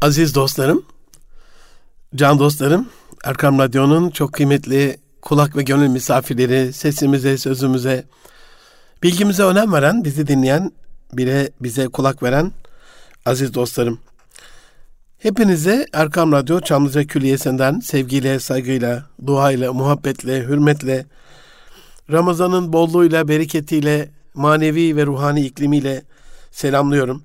Aziz dostlarım, can dostlarım, Erkam Radyo'nun çok kıymetli kulak ve gönül misafirleri, sesimize, sözümüze, bilgimize önem veren, bizi dinleyen, bile bize kulak veren aziz dostlarım. Hepinize Erkam Radyo Çamlıca Külliyesi'nden sevgiyle, saygıyla, duayla, muhabbetle, hürmetle, Ramazan'ın bolluğuyla, bereketiyle, manevi ve ruhani iklimiyle selamlıyorum.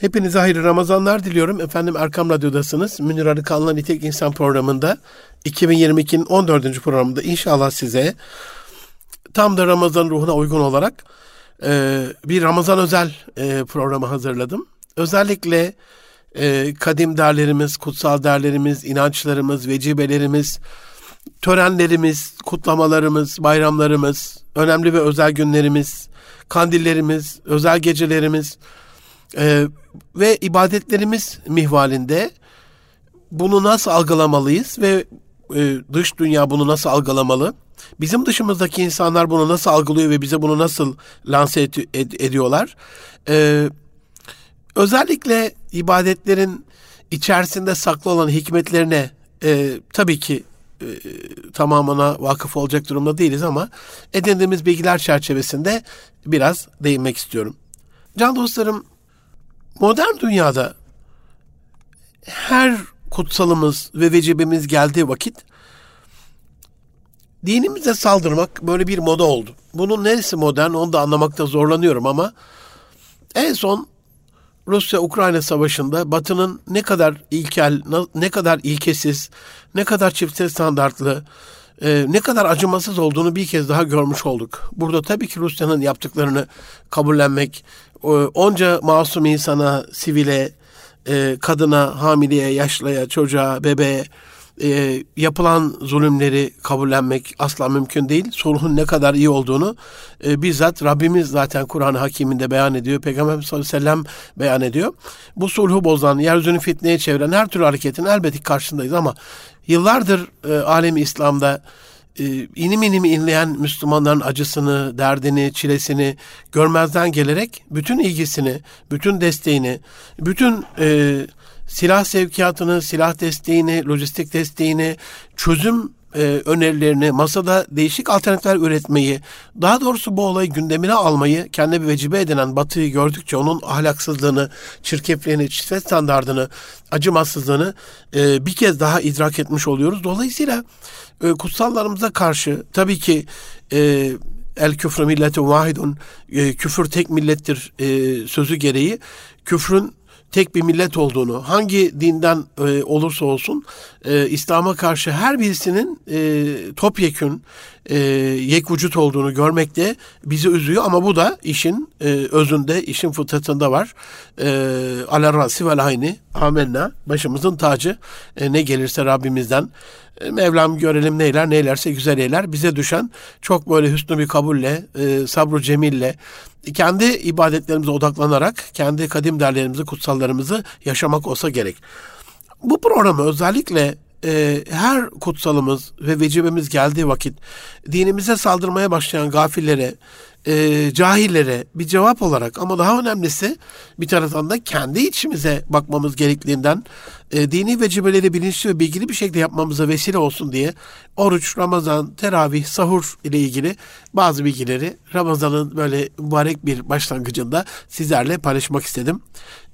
Hepinize hayırlı Ramazanlar diliyorum. Efendim Erkam Radyo'dasınız. Münir Arıkan'la Nitek İnsan programında 2022'nin 14. programında inşallah size tam da Ramazan ruhuna uygun olarak e, bir Ramazan özel e, programı hazırladım. Özellikle e, kadim derlerimiz, kutsal derlerimiz, inançlarımız, vecibelerimiz, törenlerimiz, kutlamalarımız, bayramlarımız, önemli ve özel günlerimiz, kandillerimiz, özel gecelerimiz e, ve ibadetlerimiz mihvalinde bunu nasıl algılamalıyız ve e, dış dünya bunu nasıl algılamalı? Bizim dışımızdaki insanlar bunu nasıl algılıyor ve bize bunu nasıl lanse ed- ed- ediyorlar? Ee, özellikle ibadetlerin içerisinde saklı olan hikmetlerine e, tabii ki e, tamamına vakıf olacak durumda değiliz ama edindiğimiz bilgiler çerçevesinde biraz değinmek istiyorum. Can dostlarım, modern dünyada her kutsalımız ve vecibemiz geldiği vakit dinimize saldırmak böyle bir moda oldu. Bunun neresi modern onu da anlamakta zorlanıyorum ama en son Rusya-Ukrayna savaşında Batı'nın ne kadar ilkel, ne kadar ilkesiz, ne kadar çifte standartlı, e, ne kadar acımasız olduğunu bir kez daha görmüş olduk. Burada tabii ki Rusya'nın yaptıklarını kabullenmek, onca masum insana, sivile, e, kadına, hamileye, yaşlıya, çocuğa, bebeğe e, yapılan zulümleri kabullenmek asla mümkün değil. Sulhun ne kadar iyi olduğunu e, bizzat Rabbimiz zaten Kur'an-ı Hakim'inde beyan ediyor. Peygamber sallallahu aleyhi ve sellem beyan ediyor. Bu sulhu bozan, yeryüzünü fitneye çeviren her türlü hareketin elbette karşındayız ama yıllardır e, alemi İslam'da e, inim inim inleyen Müslümanların acısını, derdini, çilesini görmezden gelerek bütün ilgisini, bütün desteğini, bütün e, silah sevkiyatını, silah desteğini, lojistik desteğini, çözüm e, önerilerini, masada değişik alternatifler üretmeyi, daha doğrusu bu olayı gündemine almayı kendi bir vecibe edinen Batı'yı gördükçe onun ahlaksızlığını, çirkefliğini, çifte standardını, acımasızlığını e, bir kez daha idrak etmiş oluyoruz. Dolayısıyla e, kutsallarımıza karşı tabii ki e, el küfrü milletin vahidun, e, küfür tek millettir e, sözü gereği küfrün tek bir millet olduğunu, hangi dinden e, olursa olsun e, İslam'a karşı her birisinin e, topyekün e, yek vücut olduğunu görmek de bizi üzüyor ama bu da işin e, özünde, işin fıtratında var. E, Ala rasi vel ayni amenna başımızın tacı e, ne gelirse Rabbimizden e, Mevlam görelim neyler neylerse güzel eyler. Bize düşen çok böyle hüsnü bir kabulle, e, sabru cemille, kendi ibadetlerimize odaklanarak kendi kadim değerlerimizi, kutsallarımızı yaşamak olsa gerek. Bu programı özellikle e, her kutsalımız ve vecibemiz geldiği vakit dinimize saldırmaya başlayan gafillere, e, cahillere bir cevap olarak ama daha önemlisi bir taraftan da kendi içimize bakmamız gerektiğinden e, dini vecibeleri bilinçli ve bilgili bir şekilde yapmamıza vesile olsun diye oruç, Ramazan, teravih, sahur ile ilgili bazı bilgileri Ramazan'ın böyle mübarek bir başlangıcında sizlerle paylaşmak istedim.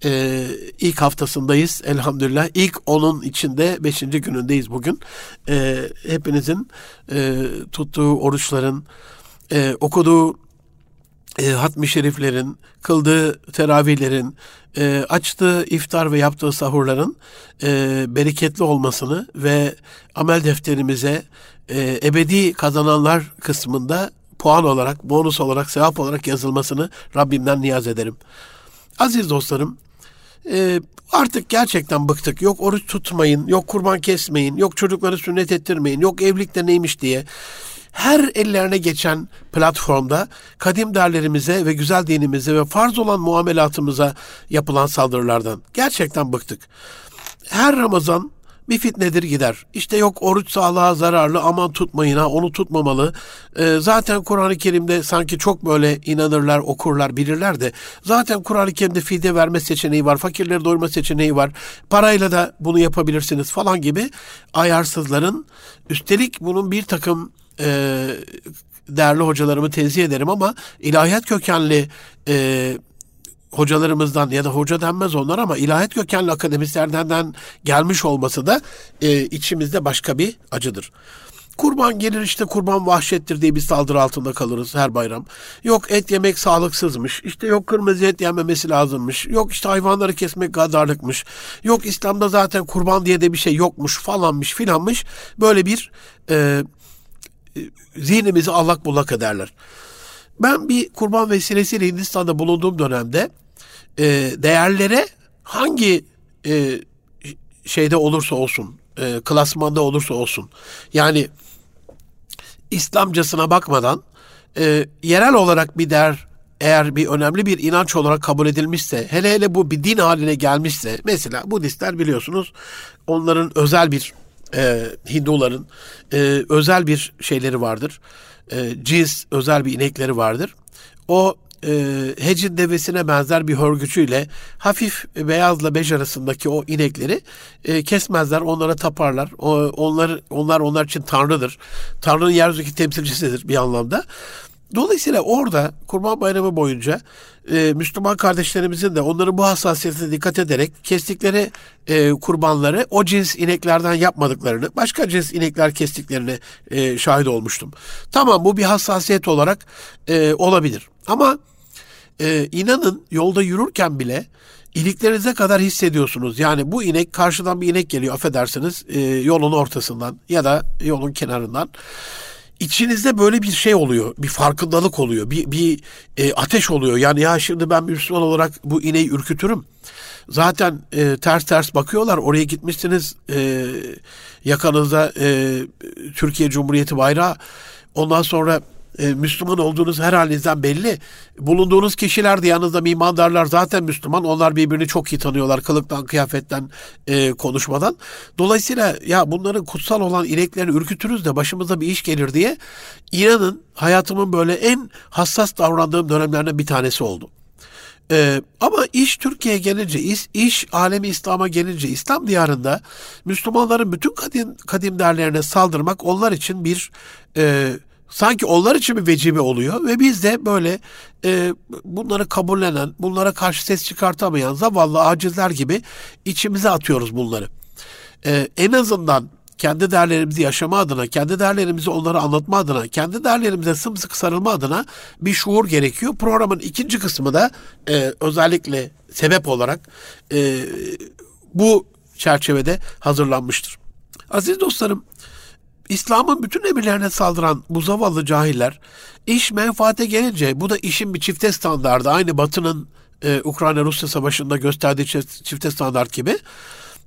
E, ilk haftasındayız elhamdülillah. İlk onun içinde beşinci günündeyiz bugün. E, hepinizin e, tuttuğu oruçların, e, okuduğu e, hatmi şeriflerin, kıldığı teravihlerin, e, açtığı iftar ve yaptığı sahurların e, bereketli olmasını ve amel defterimize e, ebedi kazananlar kısmında puan olarak, bonus olarak, sevap olarak yazılmasını Rabbimden niyaz ederim. Aziz dostlarım, e, artık gerçekten bıktık. Yok oruç tutmayın, yok kurban kesmeyin, yok çocukları sünnet ettirmeyin, yok evlilikte neymiş diye her ellerine geçen platformda kadim değerlerimize ve güzel dinimize ve farz olan muamelatımıza yapılan saldırılardan gerçekten bıktık. Her Ramazan bir fitnedir gider. İşte yok oruç sağlığa zararlı aman tutmayın ha onu tutmamalı. Ee, zaten Kur'an-ı Kerim'de sanki çok böyle inanırlar, okurlar, bilirler de zaten Kur'an-ı Kerim'de fidye verme seçeneği var, fakirleri doyurma seçeneği var. Parayla da bunu yapabilirsiniz falan gibi ayarsızların üstelik bunun bir takım e, değerli hocalarımı tenzih ederim ama ilahiyat kökenli e, hocalarımızdan ya da hoca denmez onlar ama ilahiyat kökenli akademisyenlerden gelmiş olması da e, içimizde başka bir acıdır. Kurban gelir işte kurban vahşettir diye bir saldırı altında kalırız her bayram. Yok et yemek sağlıksızmış. İşte yok kırmızı et yenmemesi lazımmış. Yok işte hayvanları kesmek gadarlıkmış. Yok İslam'da zaten kurban diye de bir şey yokmuş falanmış filanmış. Böyle bir e, zihnimizi allak bullak ederler. Ben bir kurban vesilesiyle Hindistan'da bulunduğum dönemde e, değerlere hangi e, şeyde olursa olsun, e, klasmanda olursa olsun, yani İslamcasına bakmadan e, yerel olarak bir değer eğer bir önemli bir inanç olarak kabul edilmişse, hele hele bu bir din haline gelmişse, mesela Budistler biliyorsunuz onların özel bir e, Hinduların e, özel bir şeyleri vardır. E, cins özel bir inekleri vardır. O e, hecin devesine benzer bir hörgücüyle hafif beyazla bej arasındaki o inekleri e, kesmezler, onlara taparlar. O, onlar onlar onlar için tanrıdır. Tanrı'nın yeryüzündeki temsilcisidir bir anlamda. Dolayısıyla orada Kurban Bayramı boyunca e, Müslüman kardeşlerimizin de onların bu hassasiyetine dikkat ederek kestikleri e, kurbanları o cins ineklerden yapmadıklarını, başka cins inekler kestiklerini e, şahit olmuştum. Tamam bu bir hassasiyet olarak e, olabilir. Ama e, inanın yolda yürürken bile iliklerinize kadar hissediyorsunuz. Yani bu inek karşıdan bir inek geliyor affedersiniz e, yolun ortasından ya da yolun kenarından içinizde böyle bir şey oluyor, bir farkındalık oluyor, bir, bir e, ateş oluyor. Yani ya şimdi ben Müslüman olarak bu ineği ürkütürüm. Zaten e, ters ters bakıyorlar. Oraya gitmişsiniz e, yakanızda e, Türkiye Cumhuriyeti bayrağı. Ondan sonra e, Müslüman olduğunuz her halinizden belli. Bulunduğunuz kişiler de yanınızda mimandarlar zaten Müslüman. Onlar birbirini çok iyi tanıyorlar kılıktan, kıyafetten, e, konuşmadan. Dolayısıyla ya bunların kutsal olan ineklerini ürkütürüz de başımıza bir iş gelir diye inanın hayatımın böyle en hassas davrandığım dönemlerden bir tanesi oldu. Ee, ama iş Türkiye'ye gelince, iş, iş alemi İslam'a gelince, İslam diyarında Müslümanların bütün kadim, kadim değerlerine saldırmak onlar için bir e, sanki onlar için bir vecibe oluyor ve biz de böyle e, bunları kabullenen, bunlara karşı ses çıkartamayan zavallı acizler gibi içimize atıyoruz bunları. E, en azından kendi değerlerimizi yaşama adına, kendi değerlerimizi onlara anlatma adına, kendi değerlerimize sımsıkı sarılma adına bir şuur gerekiyor. Programın ikinci kısmı da e, özellikle sebep olarak e, bu çerçevede hazırlanmıştır. Aziz dostlarım, İslam'ın bütün emirlerine saldıran bu zavallı cahiller iş menfaate gelince bu da işin bir çifte standardı aynı Batı'nın e, Ukrayna-Rusya savaşında gösterdiği çifte standart gibi.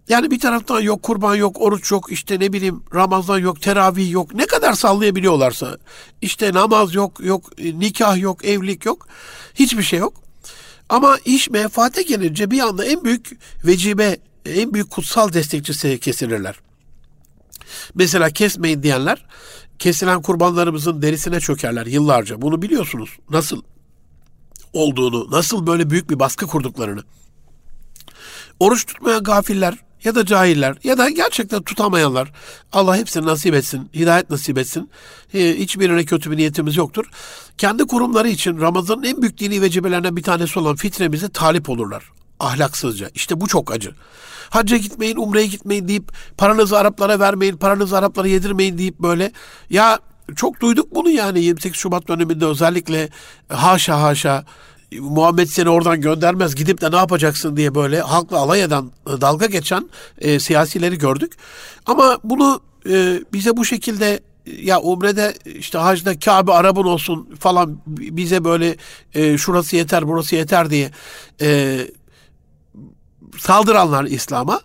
Yani bir taraftan yok kurban yok, oruç yok, işte ne bileyim Ramazan yok, teravih yok. Ne kadar sallayabiliyorlarsa. işte namaz yok, yok e, nikah yok, evlilik yok. Hiçbir şey yok. Ama iş menfaate gelince bir anda en büyük vecibe, en büyük kutsal destekçisi kesilirler. Mesela kesmeyin diyenler kesilen kurbanlarımızın derisine çökerler yıllarca. Bunu biliyorsunuz. Nasıl olduğunu, nasıl böyle büyük bir baskı kurduklarını. Oruç tutmayan gafiller ya da cahiller ya da gerçekten tutamayanlar Allah hepsini nasip etsin, hidayet nasip etsin. Hiçbirine kötü bir niyetimiz yoktur. Kendi kurumları için Ramazan'ın en büyük dini vecibelerinden bir tanesi olan fitremize talip olurlar. Ahlaksızca. İşte bu çok acı hacca gitmeyin, umreye gitmeyin deyip paranızı Araplara vermeyin, paranızı Araplara yedirmeyin deyip böyle ya çok duyduk bunu yani 28 Şubat döneminde özellikle haşa haşa Muhammed seni oradan göndermez gidip de ne yapacaksın diye böyle halkla alay eden dalga geçen e, siyasileri gördük. Ama bunu e, bize bu şekilde ya umrede işte hacda Kabe Arap'ın olsun falan bize böyle e, şurası yeter burası yeter diye e, saldıranlar İslam'a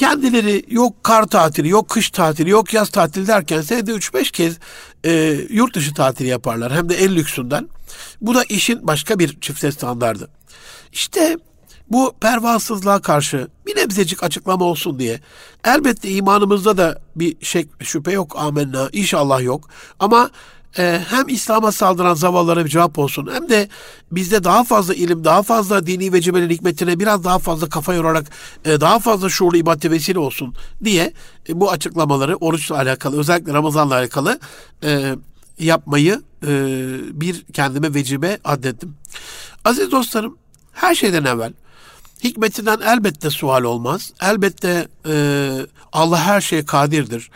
kendileri yok kar tatili, yok kış tatili, yok yaz tatili derken senede 3-5 kez e, yurt dışı tatili yaparlar. Hem de en lüksünden. Bu da işin başka bir çifte standardı. İşte bu pervasızlığa karşı bir nebzecik açıklama olsun diye. Elbette imanımızda da bir şey, şüphe yok amenna inşallah yok. Ama e, hem İslam'a saldıran zavallara bir cevap olsun hem de bizde daha fazla ilim, daha fazla dini vecibenin hikmetine biraz daha fazla kafa yorarak e, daha fazla şuurlu ibadete vesile olsun diye e, bu açıklamaları oruçla alakalı özellikle Ramazan'la alakalı e, yapmayı e, bir kendime vecibe addettim. Aziz dostlarım her şeyden evvel hikmetinden elbette sual olmaz. Elbette e, Allah her şeye kadirdir.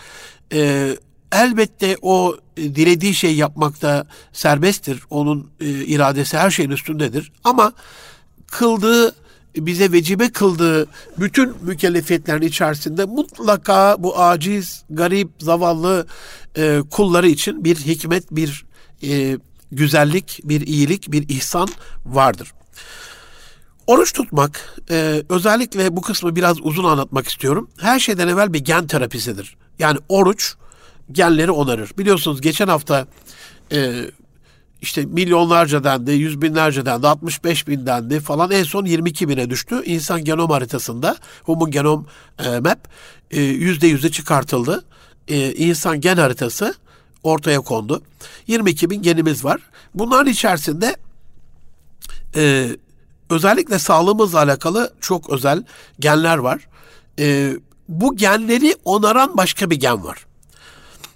E, elbette o e, dilediği şey yapmakta serbesttir. Onun e, iradesi her şeyin üstündedir. Ama kıldığı bize vecibe kıldığı bütün mükellefiyetlerin içerisinde mutlaka bu aciz, garip, zavallı e, kulları için bir hikmet, bir e, güzellik, bir iyilik, bir ihsan vardır. Oruç tutmak, e, özellikle bu kısmı biraz uzun anlatmak istiyorum. Her şeyden evvel bir gen terapisidir. Yani oruç genleri onarır. Biliyorsunuz geçen hafta e, işte milyonlarca dendi, yüz binlerce dendi, 65 bin dendi falan en son 22 bine düştü. İnsan genom haritasında Human Genom e, Map e, yüzde yüze çıkartıldı. E, insan gen haritası ortaya kondu. 22 bin genimiz var. Bunların içerisinde e, özellikle sağlığımızla alakalı çok özel genler var. E, bu genleri onaran başka bir gen var.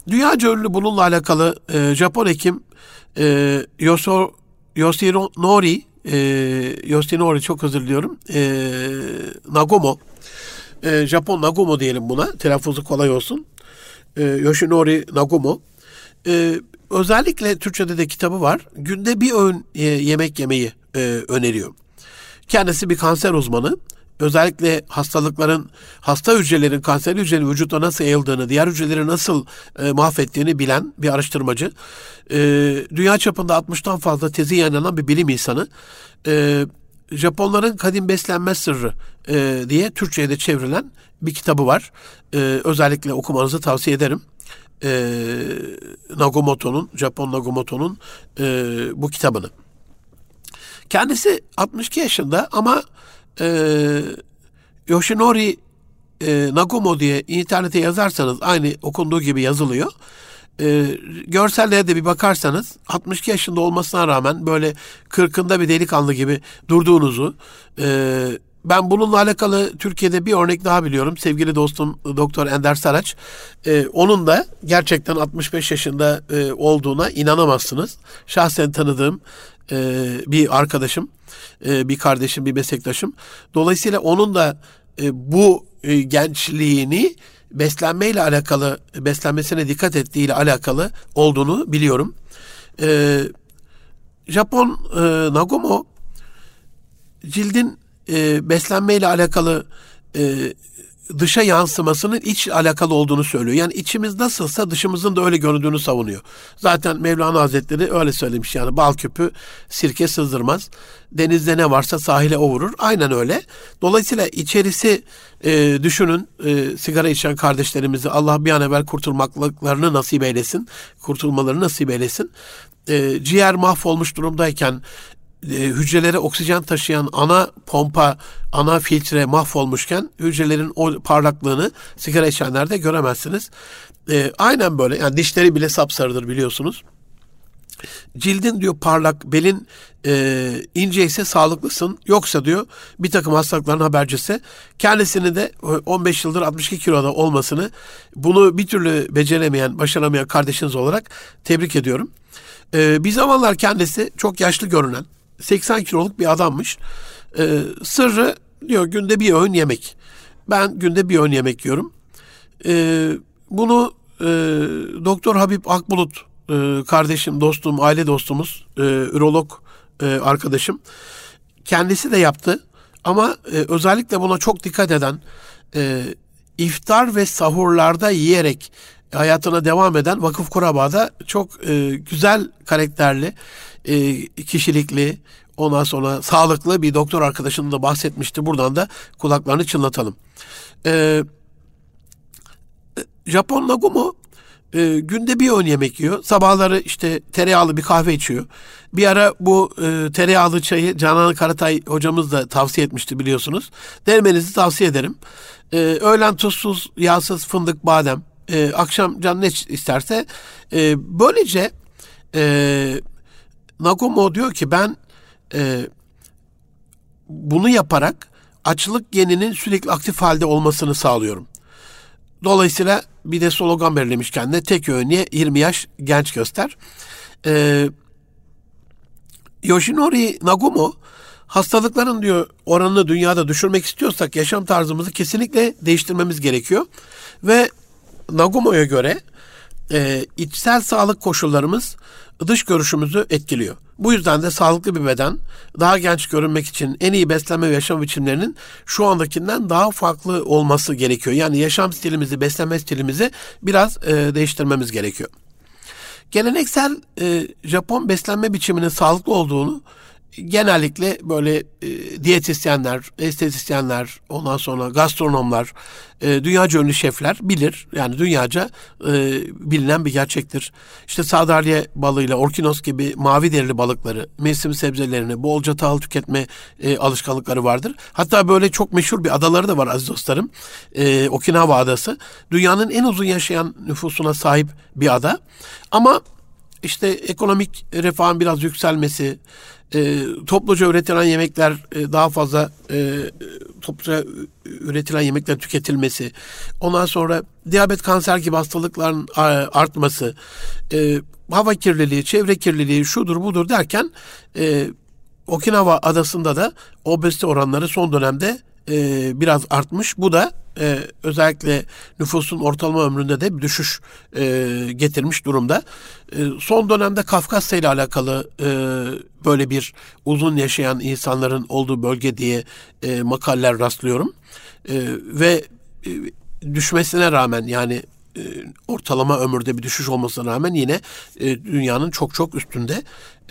Dünya ünlü bununla alakalı e, Japon hekim e, Yoso, Yoshinori e, Yoshinori çok özür diliyorum e, Nagomo e, Japon Nagomo diyelim buna telaffuzu kolay olsun. E, Yoshinori Nagomo. E, özellikle Türkçe'de de kitabı var. Günde bir öğün e, yemek yemeyi e, öneriyor. Kendisi bir kanser uzmanı özellikle hastalıkların, hasta hücrelerin, kanser hücrelerin vücutta nasıl yayıldığını, diğer hücreleri nasıl e, mahvettiğini bilen bir araştırmacı. E, dünya çapında 60'tan fazla tezi yayınlanan bir bilim insanı. E, Japonların kadim beslenme sırrı e, diye Türkçe'ye de çevrilen bir kitabı var. E, özellikle okumanızı tavsiye ederim. E, Nagomoto'nun, Japon Nagomoto'nun e, bu kitabını. Kendisi 62 yaşında ama e, Yoshinori e, Nagumo diye internete yazarsanız aynı okunduğu gibi yazılıyor. E, görsellere de bir bakarsanız 62 yaşında olmasına rağmen böyle kırkında bir delikanlı gibi durduğunuzu e, ben bununla alakalı Türkiye'de bir örnek daha biliyorum. Sevgili dostum Doktor Ender Saraç. E, onun da gerçekten 65 yaşında e, olduğuna inanamazsınız. Şahsen tanıdığım e, bir arkadaşım, e, bir kardeşim, bir meslektaşım. Dolayısıyla onun da e, bu e, gençliğini beslenmeyle alakalı, beslenmesine dikkat ettiğiyle alakalı olduğunu biliyorum. E, Japon e, Nagomo cildin e, beslenmeyle alakalı e, dışa yansımasının iç alakalı olduğunu söylüyor. Yani içimiz nasılsa dışımızın da öyle göründüğünü savunuyor. Zaten Mevlana Hazretleri öyle söylemiş yani bal küpü sirke sızdırmaz. Denizde ne varsa sahile o vurur. Aynen öyle. Dolayısıyla içerisi e, düşünün e, sigara içen kardeşlerimizi Allah bir an evvel kurtulmaklarını nasip eylesin. Kurtulmalarını nasip eylesin. E, ciğer mahvolmuş durumdayken e, hücrelere oksijen taşıyan ana pompa, ana filtre mahvolmuşken hücrelerin o parlaklığını sigara içenlerde göremezsiniz. E, aynen böyle yani dişleri bile sapsarıdır biliyorsunuz. Cildin diyor parlak, belin e, ince ise sağlıklısın. Yoksa diyor bir takım hastalıkların habercisi. Kendisini de 15 yıldır 62 kiloda olmasını bunu bir türlü beceremeyen, başaramayan kardeşiniz olarak tebrik ediyorum. E, bir zamanlar kendisi çok yaşlı görünen, 80 kiloluk bir adammış. Ee, sırrı diyor günde bir öğün yemek. Ben günde bir öğün yemek yiyorum. Ee, bunu e, Doktor Habib Akbulut e, kardeşim, dostum, aile dostumuz, e, ürolog e, arkadaşım kendisi de yaptı. Ama e, özellikle buna çok dikkat eden e, iftar ve sahurlarda yiyerek hayatına devam eden Vakıf Kuraba'da çok e, güzel karakterli, e, kişilikli, ondan sonra sağlıklı bir doktor arkadaşının da bahsetmişti. Buradan da kulaklarını çınlatalım. E, Japon Nagumo e, günde bir öğün yemek yiyor. Sabahları işte tereyağlı bir kahve içiyor. Bir ara bu e, tereyağlı çayı Canan Karatay hocamız da tavsiye etmişti biliyorsunuz. Denemenizi tavsiye ederim. E, öğlen tuzsuz, yağsız fındık, badem. E, akşam can ne isterse. E, böylece e, Nagumo diyor ki ben e, bunu yaparak açlık geninin sürekli aktif halde olmasını sağlıyorum. Dolayısıyla bir de slogan belirlemiş kendine. Tek öğünye 20 yaş genç göster. Ee, Yoshinori Nagumo hastalıkların diyor oranını dünyada düşürmek istiyorsak yaşam tarzımızı kesinlikle değiştirmemiz gerekiyor. Ve Nagumo'ya göre e, içsel sağlık koşullarımız dış görüşümüzü etkiliyor. Bu yüzden de sağlıklı bir beden, daha genç görünmek için en iyi beslenme ve yaşam biçimlerinin şu andakinden daha farklı olması gerekiyor. Yani yaşam stilimizi, beslenme stilimizi biraz e, değiştirmemiz gerekiyor. Geleneksel e, Japon beslenme biçiminin sağlıklı olduğunu genellikle böyle e, diyetisyenler, estetisyenler, ondan sonra gastronomlar, e, dünyaca ünlü şefler bilir. Yani dünyaca e, bilinen bir gerçektir. İşte sardalya balığıyla orkinos gibi mavi derili balıkları, mevsim sebzelerini bolca tahıl tüketme e, alışkanlıkları vardır. Hatta böyle çok meşhur bir adaları da var aziz dostlarım. E, Okinawa adası. Dünyanın en uzun yaşayan nüfusuna sahip bir ada. Ama işte ekonomik refahın biraz yükselmesi, e, topluca üretilen yemekler e, daha fazla e, topluca üretilen yemekler tüketilmesi, ondan sonra diyabet, kanser gibi hastalıkların artması, e, hava kirliliği, çevre kirliliği, şudur budur derken e, Okinawa adasında da obezite oranları son dönemde e, biraz artmış. Bu da e, özellikle nüfusun ortalama ömründe de bir düşüş e, getirmiş durumda. E, son dönemde Kafkasya ile alakalı e, böyle bir uzun yaşayan insanların olduğu bölge diye e, makaleler rastlıyorum. E, ve e, düşmesine rağmen yani e, ortalama ömürde bir düşüş olmasına rağmen yine e, dünyanın çok çok üstünde.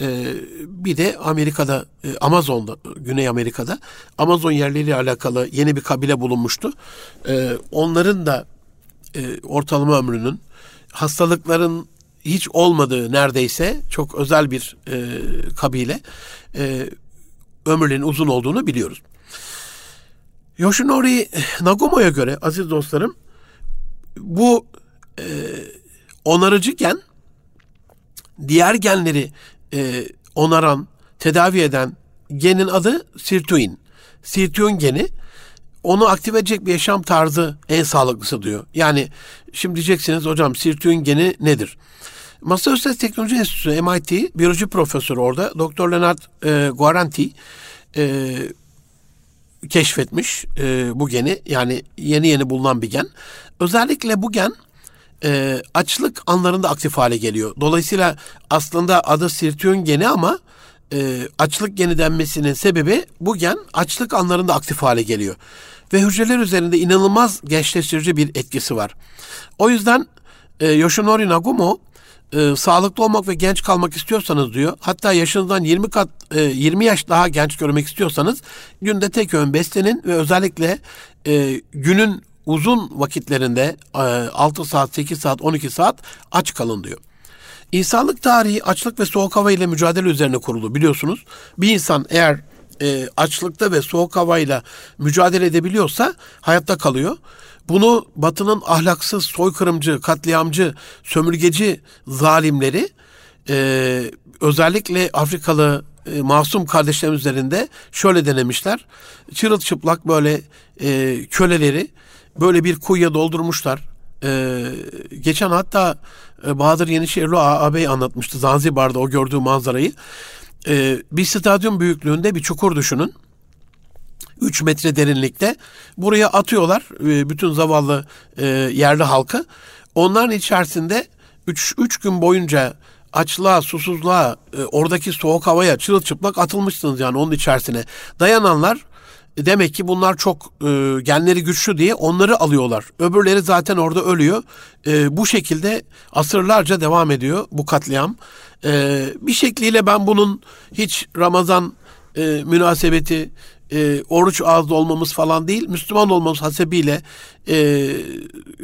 E, bir de Amerika'da, Amazon'da, Güney Amerika'da Amazon yerleriyle alakalı yeni bir kabile bulunmuştu. Onların da ortalama ömrünün hastalıkların hiç olmadığı neredeyse çok özel bir kabile e, ömürlerin uzun olduğunu biliyoruz. Yoshinori Nagumo'ya göre aziz dostlarım bu e, onarıcı gen diğer genleri e, onaran, tedavi eden genin adı sirtuin. Sirtuin geni onu aktive edecek bir yaşam tarzı en sağlıklısı diyor. Yani şimdi diyeceksiniz hocam sirtuin geni nedir? Massachusetts Teknoloji Enstitüsü MIT biyoloji profesörü orada Dr. Leonard e, Guaranti e, keşfetmiş e, bu geni. Yani yeni yeni bulunan bir gen. Özellikle bu gen e, açlık anlarında aktif hale geliyor. Dolayısıyla aslında adı sirtüön geni ama e, açlık geni denmesinin sebebi bu gen açlık anlarında aktif hale geliyor. Ve hücreler üzerinde inanılmaz gençleştirici bir etkisi var. O yüzden e, Yoshinori Nagumo e, sağlıklı olmak ve genç kalmak istiyorsanız diyor. Hatta yaşınızdan 20 kat e, 20 yaş daha genç görmek istiyorsanız günde tek öğün beslenin ve özellikle e, günün uzun vakitlerinde 6 saat, 8 saat, 12 saat aç kalın diyor. İnsanlık tarihi açlık ve soğuk hava ile mücadele üzerine kurulu biliyorsunuz. Bir insan eğer e, açlıkta ve soğuk havayla mücadele edebiliyorsa hayatta kalıyor. Bunu Batı'nın ahlaksız, soykırımcı, katliamcı, sömürgeci zalimleri e, özellikle Afrikalı e, masum kardeşlerimiz üzerinde şöyle denemişler. Çırılçıplak böyle e, köleleri böyle bir kuyuya doldurmuşlar. Ee, geçen hatta e, Bahadır Yenişehirli ağabey anlatmıştı Zanzibar'da o gördüğü manzarayı. Ee, bir stadyum büyüklüğünde bir çukur düşünün. 3 metre derinlikte. Buraya atıyorlar e, bütün zavallı e, yerli halkı. Onların içerisinde 3 gün boyunca açlığa, susuzluğa, e, oradaki soğuk havaya çırılçıplak atılmışsınız yani onun içerisine. Dayananlar Demek ki bunlar çok genleri güçlü diye onları alıyorlar. Öbürleri zaten orada ölüyor. Bu şekilde asırlarca devam ediyor bu katliam. Bir şekliyle ben bunun hiç Ramazan münasebeti e, oruç ağızda olmamız falan değil. Müslüman olmamız hasebiyle e,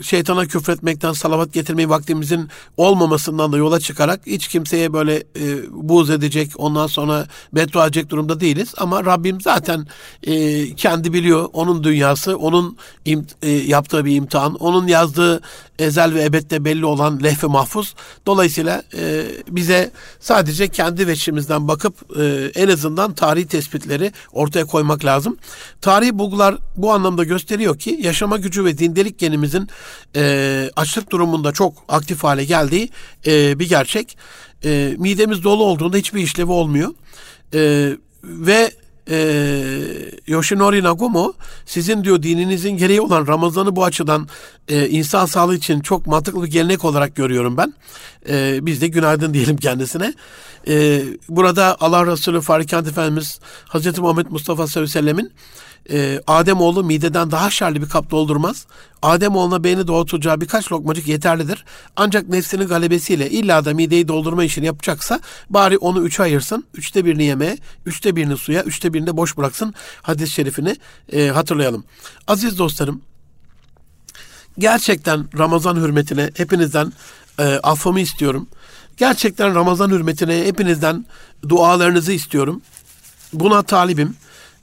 şeytana küfretmekten, salavat getirmeyi vaktimizin olmamasından da yola çıkarak hiç kimseye böyle e, buğz edecek, ondan sonra beddua edecek durumda değiliz. Ama Rabbim zaten e, kendi biliyor. Onun dünyası, onun im, e, yaptığı bir imtihan, onun yazdığı ezel ve ebette belli olan lehve mahfuz. Dolayısıyla e, bize sadece kendi veçimizden bakıp e, en azından tarihi tespitleri ortaya koymak lazım. Tarihi bulgular bu anlamda gösteriyor ki yaşama gücü ve dindelik genimizin e, açlık durumunda çok aktif hale geldiği e, bir gerçek. E, midemiz dolu olduğunda hiçbir işlevi olmuyor. E, ve e, Yoshinori Nagumo sizin diyor dininizin gereği olan Ramazan'ı bu açıdan e, insan sağlığı için çok mantıklı bir gelenek olarak görüyorum ben. E, biz de günaydın diyelim kendisine. E, burada Allah Resulü Farikant Efendimiz Hazreti Muhammed Mustafa sallallahu aleyhi ve sellemin e, Ademoğlu mideden daha şerli bir kap doldurmaz. Ademoğluna beyni doğutacağı birkaç lokmacık yeterlidir. Ancak nefsinin galebesiyle illa da mideyi doldurma işini yapacaksa bari onu üçe ayırsın. Üçte birini yemeğe, üçte birini suya, üçte birini de boş bıraksın. Hadis-i şerifini e, hatırlayalım. Aziz dostlarım, gerçekten Ramazan hürmetine hepinizden e, affımı istiyorum. Gerçekten Ramazan hürmetine hepinizden dualarınızı istiyorum. Buna talibim.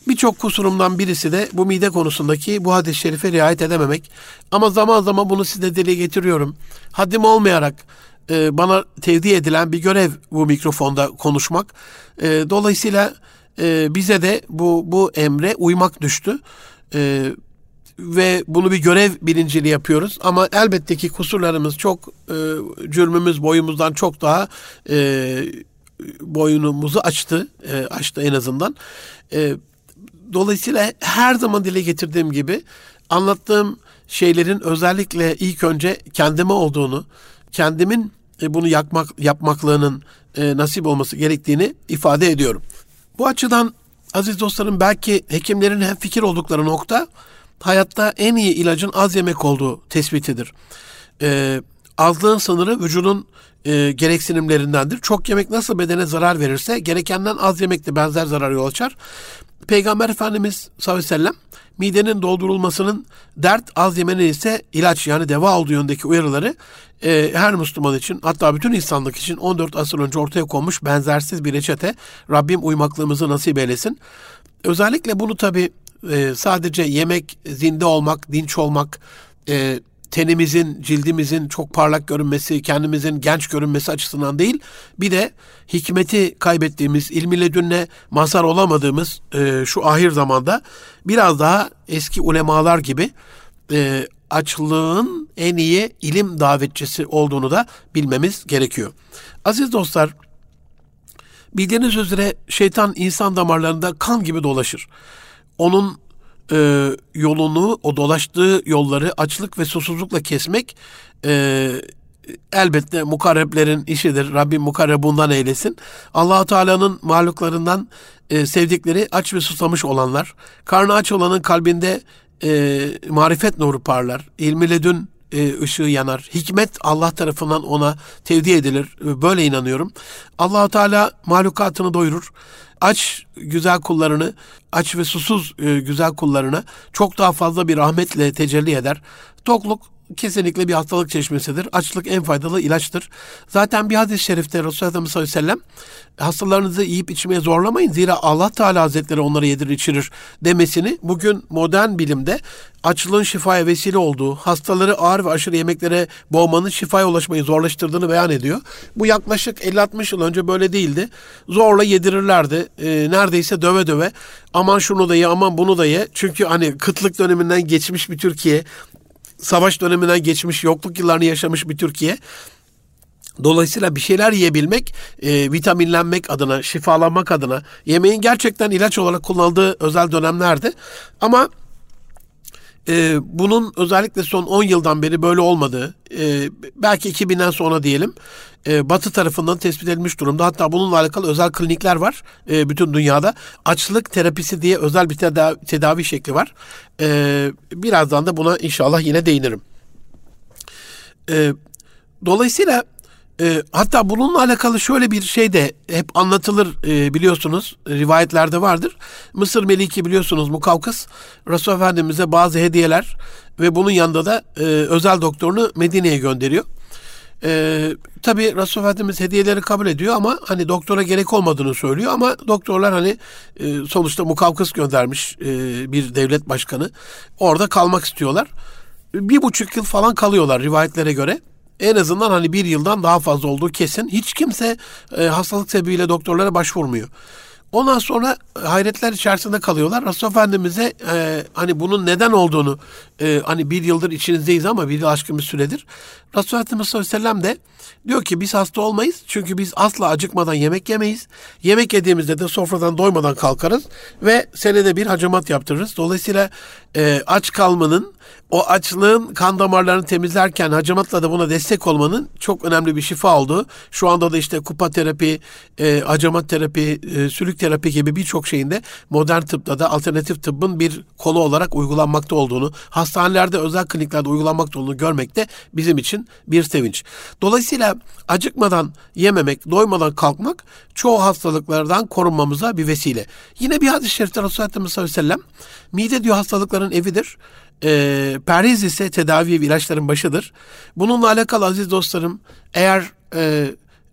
Birçok kusurumdan birisi de bu mide konusundaki bu hadis-i şerife riayet edememek. Ama zaman zaman bunu size dile getiriyorum. Haddim olmayarak e, bana tevdi edilen bir görev bu mikrofonda konuşmak. E, dolayısıyla e, bize de bu, bu emre uymak düştü. E, ve bunu bir görev bilinciyle yapıyoruz. Ama elbette ki kusurlarımız çok, e, cürmümüz boyumuzdan çok daha e, boynumuzu açtı, e, açtı en azından. E, dolayısıyla her zaman dile getirdiğim gibi anlattığım şeylerin özellikle ilk önce kendime olduğunu, kendimin e, bunu yakmak yapmaklığının e, nasip olması gerektiğini ifade ediyorum. Bu açıdan aziz dostlarım belki hekimlerin hem fikir oldukları nokta hayatta en iyi ilacın az yemek olduğu tespitidir. Ee, azlığın sınırı vücudun e, gereksinimlerindendir. Çok yemek nasıl bedene zarar verirse gerekenden az yemek de benzer zarar yol açar. Peygamber Efendimiz sallallahu aleyhi ve sellem midenin doldurulmasının dert az yemenin ise ilaç yani deva olduğu yöndeki uyarıları e, her Müslüman için hatta bütün insanlık için 14 asır önce ortaya konmuş benzersiz bir reçete. Rabbim uymaklığımızı nasip eylesin. Özellikle bunu tabi e, sadece yemek, zinde olmak, dinç olmak, e, tenimizin, cildimizin çok parlak görünmesi, kendimizin genç görünmesi açısından değil, bir de hikmeti kaybettiğimiz, ilmi ledünne mazhar olamadığımız e, şu ahir zamanda biraz daha eski ulemalar gibi e, açlığın en iyi ilim davetçisi olduğunu da bilmemiz gerekiyor. Aziz dostlar, bildiğiniz üzere şeytan insan damarlarında kan gibi dolaşır. Onun e, yolunu, o dolaştığı yolları açlık ve susuzlukla kesmek e, elbette mukarreblerin işidir. Rabbim mukarreb bundan eylesin. allah Teala'nın mahluklarından e, sevdikleri aç ve susamış olanlar. Karnı aç olanın kalbinde e, marifet nuru parlar. İlmi ledün e, ışığı yanar. Hikmet Allah tarafından ona tevdi edilir. Böyle inanıyorum. allah Teala mahlukatını doyurur aç güzel kullarını, aç ve susuz e, güzel kullarına çok daha fazla bir rahmetle tecelli eder. Tokluk kesinlikle bir hastalık çeşmesidir. Açlık en faydalı ilaçtır. Zaten bir hadis-i şerifte Resulullah sallallahu aleyhi ve sellem hastalarınızı yiyip içmeye zorlamayın. Zira Allah Teala Hazretleri onları yedirir içirir demesini bugün modern bilimde açlığın şifaya vesile olduğu, hastaları ağır ve aşırı yemeklere boğmanın şifaya ulaşmayı zorlaştırdığını beyan ediyor. Bu yaklaşık 50-60 yıl önce böyle değildi. Zorla yedirirlerdi. E, neredeyse döve döve aman şunu da ye aman bunu da ye. Çünkü hani kıtlık döneminden geçmiş bir Türkiye, savaş döneminden geçmiş, yokluk yıllarını yaşamış bir Türkiye. Dolayısıyla bir şeyler yiyebilmek, e, vitaminlenmek adına, şifalanmak adına yemeğin gerçekten ilaç olarak kullanıldığı özel dönemlerdi. Ama e, bunun özellikle son 10 yıldan beri böyle olmadığı, e, belki 2000'den sonra diyelim, e, Batı tarafından tespit edilmiş durumda. Hatta bununla alakalı özel klinikler var e, bütün dünyada. Açlık terapisi diye özel bir tedavi, tedavi şekli var. E, birazdan da buna inşallah yine değinirim. E, dolayısıyla E, hatta bununla alakalı şöyle bir şey de hep anlatılır e, biliyorsunuz. Rivayetlerde vardır. Mısır Meliki biliyorsunuz Mukavkıs Resul Efendimiz'e bazı hediyeler ve bunun yanında da e, özel doktorunu Medine'ye gönderiyor. Ee, tabii Resul Efendimiz hediyeleri kabul ediyor ama hani doktora gerek olmadığını söylüyor ama doktorlar hani e, sonuçta mukavkıs göndermiş e, bir devlet başkanı. Orada kalmak istiyorlar. Bir buçuk yıl falan kalıyorlar rivayetlere göre. En azından hani bir yıldan daha fazla olduğu kesin. Hiç kimse e, hastalık sebebiyle doktorlara başvurmuyor. Ondan sonra hayretler içerisinde kalıyorlar. Resul Efendimiz'e e, hani bunun neden olduğunu e, hani bir yıldır içinizdeyiz ama bir yıl aşkın bir süredir. Resul Efendimiz sallallahu aleyhi ve sellem de diyor ki biz hasta olmayız. Çünkü biz asla acıkmadan yemek yemeyiz. Yemek yediğimizde de sofradan doymadan kalkarız ve senede bir hacamat yaptırırız. Dolayısıyla e, aç kalmanın o açlığın kan damarlarını temizlerken hacamatla da buna destek olmanın çok önemli bir şifa olduğu. Şu anda da işte kupa terapi, e, hacamat terapi, e, sülük terapi gibi birçok şeyinde modern tıpta da alternatif tıbbın bir kolu olarak uygulanmakta olduğunu, hastanelerde, özel kliniklerde uygulanmakta olduğunu görmek de bizim için bir sevinç. Dolayısıyla acıkmadan yememek, doymadan kalkmak çoğu hastalıklardan korunmamıza bir vesile. Yine bir hadis-i şerifte Resulullah sallallahu aleyhi ve sellem mide diyor hastalıkların evidir. E, perhiz ise tedavi ve ilaçların başıdır. Bununla alakalı aziz dostlarım eğer e,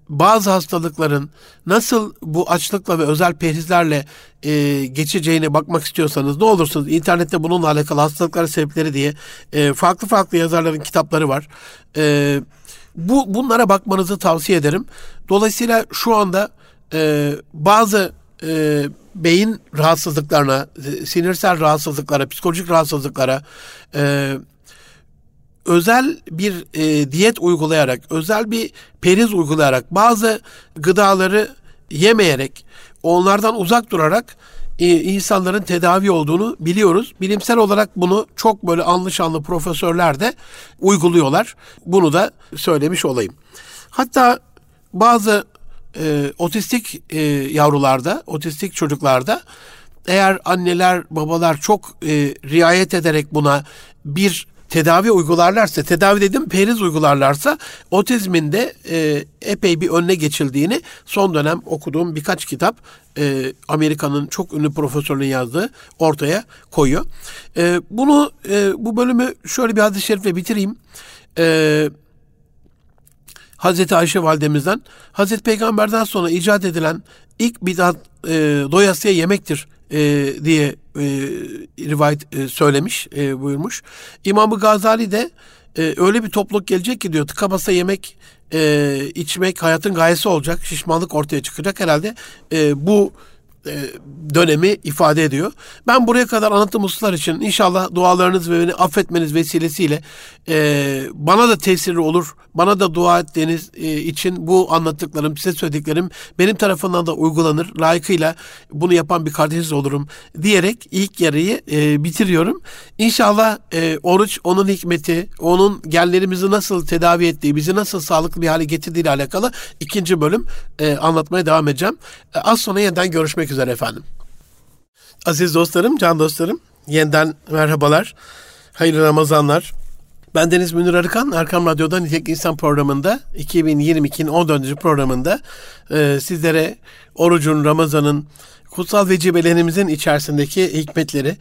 bazı hastalıkların nasıl bu açlıkla ve özel perhizlerle e, geçeceğine bakmak istiyorsanız ne olursunuz internette bununla alakalı hastalıkların sebepleri diye e, farklı farklı yazarların kitapları var. E, bu bunlara bakmanızı tavsiye ederim. Dolayısıyla şu anda e, bazı e, beyin rahatsızlıklarına, sinirsel rahatsızlıklara, psikolojik rahatsızlıklara e, özel bir e, diyet uygulayarak, özel bir periz uygulayarak, bazı gıdaları yemeyerek, onlardan uzak durarak e, insanların tedavi olduğunu biliyoruz. Bilimsel olarak bunu çok böyle anlı profesörler de uyguluyorlar. Bunu da söylemiş olayım. Hatta bazı e, otistik e, yavrularda, otistik çocuklarda eğer anneler, babalar çok e, riayet ederek buna bir tedavi uygularlarsa, tedavi dedim periz uygularlarsa otizmin de e, epey bir önüne geçildiğini son dönem okuduğum birkaç kitap e, Amerika'nın çok ünlü profesörünün yazdığı ortaya koyuyor. E, bunu e, bu bölümü şöyle bir hadis-i şerifle bitireyim. E, Hazreti Ayşe validemizden Hazreti Peygamber'den sonra icat edilen ilk bidat e, doyasıya yemektir e, diye e, rivayet e, söylemiş, e, buyurmuş. İmam-ı Gazali de e, öyle bir topluluk gelecek ki diyor tıka basa yemek, e, içmek hayatın gayesi olacak. Şişmanlık ortaya çıkacak herhalde. E, bu dönemi ifade ediyor. Ben buraya kadar anlattığım hususlar için inşallah dualarınız ve beni affetmeniz vesilesiyle e, bana da tesiri olur. Bana da dua ettiğiniz e, için bu anlattıklarım, size söylediklerim benim tarafından da uygulanır. Layıkıyla bunu yapan bir kardeşiniz olurum diyerek ilk yarıyı e, bitiriyorum. İnşallah e, oruç onun hikmeti, onun genlerimizi nasıl tedavi ettiği, bizi nasıl sağlıklı bir hale getirdiği ile alakalı ikinci bölüm e, anlatmaya devam edeceğim. E, az sonra yeniden görüşmek üzere efendim. Aziz dostlarım, can dostlarım, yeniden merhabalar. Hayırlı Ramazanlar. Ben Deniz Münir Arıkan, Erkam Radyo'da Nitek İnsan programında 2022'nin 14. programında e, sizlere orucun, Ramazan'ın, kutsal vecibelerimizin içerisindeki hikmetleri,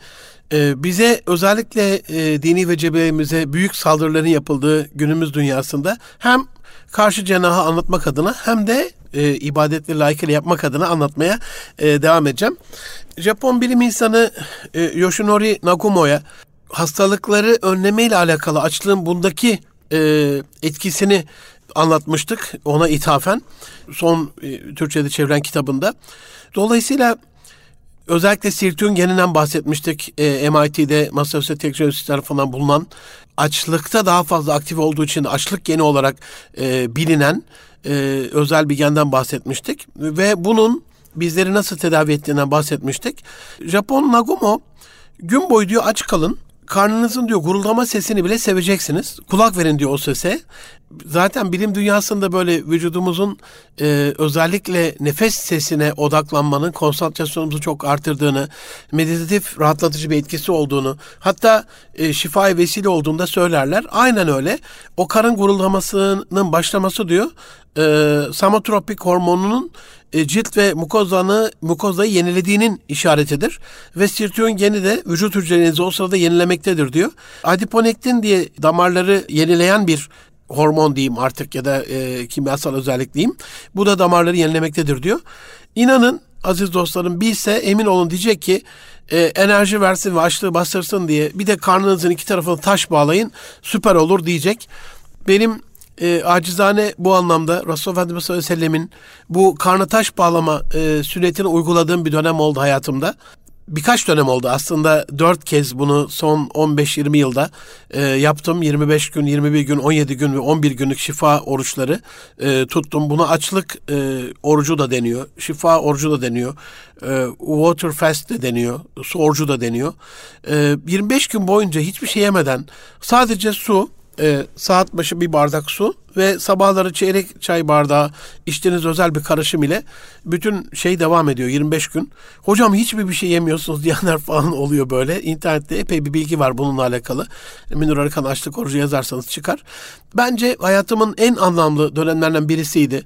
e, bize özellikle e, dini vecibelerimize büyük saldırıların yapıldığı günümüz dünyasında hem karşı cenahı anlatmak adına hem de e, ibadetli layıkıyla yapmak adına anlatmaya e, devam edeceğim. Japon bilim insanı e, Yoshinori Nagumo'ya hastalıkları önleme ile alakalı açlığın bundaki e, etkisini anlatmıştık ona ithafen son e, Türkçe'de çevren kitabında. Dolayısıyla özellikle sirtüngeninden bahsetmiştik. E, MIT'de Massachusetts Teknolojisi tarafından bulunan açlıkta daha fazla aktif olduğu için açlık geni olarak e, bilinen e, özel bir genden bahsetmiştik. Ve bunun bizleri nasıl tedavi ettiğinden bahsetmiştik. Japon Nagumo gün boyu diyor aç kalın karnınızın diyor guruldama sesini bile seveceksiniz. Kulak verin diyor o sese. Zaten bilim dünyasında böyle vücudumuzun e, özellikle nefes sesine odaklanmanın konsantrasyonumuzu çok artırdığını, meditatif rahatlatıcı bir etkisi olduğunu, hatta e, şifaya vesile olduğunda söylerler. Aynen öyle. O karın guruldamasının başlaması diyor, e, samotropik hormonunun cilt ve mukozanı, mukozayı yenilediğinin işaretidir. Ve sirtuyon geni de vücut hücrelerinizi o sırada yenilemektedir diyor. Adiponektin diye damarları yenileyen bir hormon diyeyim artık ya da e, kimyasal özellik diyeyim. Bu da damarları yenilemektedir diyor. İnanın aziz dostlarım bilse emin olun diyecek ki e, enerji versin ve açlığı bastırsın diye bir de karnınızın iki tarafını taş bağlayın süper olur diyecek. Benim e, acizane bu anlamda Resulullah Efendimiz sallallahu aleyhi ve sellemin bu karnı taş bağlama e, sünnetini uyguladığım bir dönem oldu hayatımda. Birkaç dönem oldu aslında dört kez bunu son 15-20 yılda e, yaptım. 25 gün, 21 gün, 17 gün ve 11 günlük şifa oruçları e, tuttum. Buna açlık e, orucu da deniyor, şifa orucu da deniyor, e, water fast de deniyor, su orucu da deniyor. E, 25 gün boyunca hiçbir şey yemeden sadece su, e, saat başı bir bardak su ve sabahları çeyrek çay bardağı içtiğiniz özel bir karışım ile bütün şey devam ediyor 25 gün. Hocam hiçbir bir şey yemiyorsunuz diyenler falan oluyor böyle. İnternette epey bir bilgi var bununla alakalı. Münir Arıkan açlık orucu yazarsanız çıkar. Bence hayatımın en anlamlı dönemlerinden birisiydi.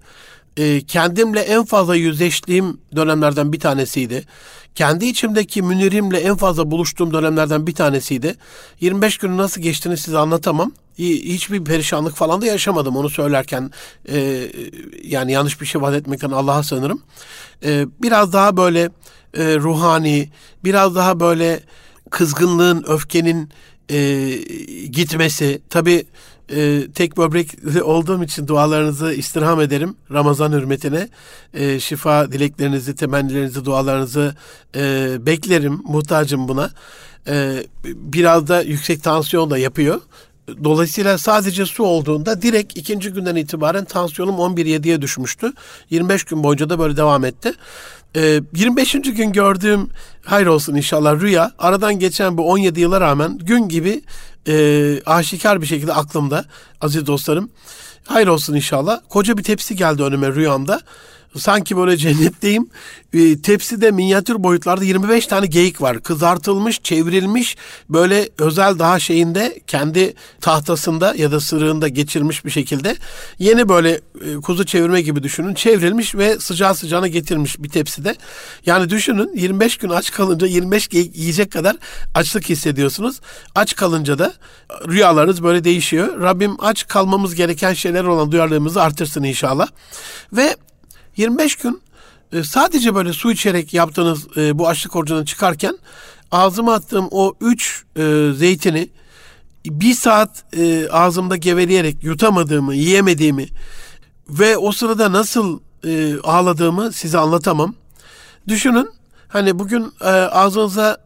E, kendimle en fazla yüzleştiğim dönemlerden bir tanesiydi kendi içimdeki Münir'imle en fazla buluştuğum dönemlerden bir tanesiydi. 25 günü nasıl geçtiğini size anlatamam. Hiçbir perişanlık falan da yaşamadım onu söylerken. E, yani yanlış bir şey vaat etmekten Allah'a sığınırım. E, biraz daha böyle e, ruhani, biraz daha böyle kızgınlığın, öfkenin e, gitmesi. Tabii e, tek böbrek olduğum için dualarınızı istirham ederim Ramazan hürmetine. E, şifa dileklerinizi, temennilerinizi, dualarınızı e, beklerim. Muhtacım buna. E, biraz da yüksek tansiyon da yapıyor. Dolayısıyla sadece su olduğunda direkt ikinci günden itibaren tansiyonum 11.7'ye düşmüştü. 25 gün boyunca da böyle devam etti. E, 25. gün gördüğüm hayır olsun inşallah rüya aradan geçen bu 17 yıla rağmen gün gibi e, aşikar bir şekilde aklımda aziz dostlarım. Hayır olsun inşallah. Koca bir tepsi geldi önüme rüyamda. Sanki böyle cennetteyim. E, tepside minyatür boyutlarda 25 tane geyik var. Kızartılmış, çevrilmiş böyle özel daha şeyinde kendi tahtasında ya da sırığında geçirmiş bir şekilde yeni böyle e, kuzu çevirme gibi düşünün. Çevrilmiş ve sıcağı sıcağına getirmiş bir tepside. Yani düşünün 25 gün aç kalınca 25 geyik yiyecek kadar açlık hissediyorsunuz. Aç kalınca da rüyalarınız böyle değişiyor. Rabbim aç kalmamız gereken şeyler olan duyarlılığımızı artırsın inşallah. Ve 25 gün e, sadece böyle su içerek yaptığınız e, bu açlık orucundan çıkarken ağzıma attığım o 3 e, zeytini bir saat ağzımda geveleyerek yutamadığımı, yiyemediğimi ve o sırada nasıl ağladığımı size anlatamam. Düşünün hani bugün ağzınıza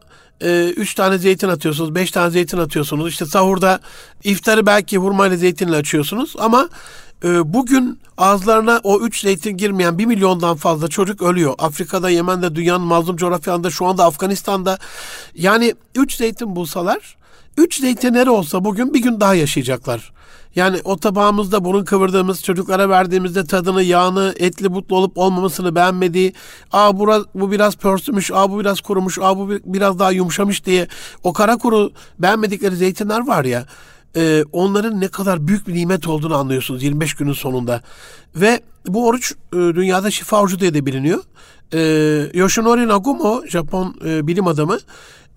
üç tane zeytin atıyorsunuz, beş tane zeytin atıyorsunuz. İşte sahurda iftarı belki hurmayla zeytinle açıyorsunuz ama e, bugün ağızlarına o üç zeytin girmeyen bir milyondan fazla çocuk ölüyor. Afrika'da, Yemen'de, dünyanın mazlum coğrafyalarında, şu anda Afganistan'da. Yani üç zeytin bulsalar, üç zeytinleri olsa bugün bir gün daha yaşayacaklar. Yani o tabağımızda burun kıvırdığımız çocuklara verdiğimizde tadını, yağını, etli butlu olup olmamasını beğenmediği, aa bu, bu biraz pörsümüş, aa bu biraz kurumuş, aa bu biraz daha yumuşamış diye o kara kuru beğenmedikleri zeytinler var ya e, onların ne kadar büyük bir nimet olduğunu anlıyorsunuz 25 günün sonunda. Ve bu oruç e, dünyada şifa orucu diye de biliniyor. E, Yoshinori Nagumo, Japon e, bilim adamı,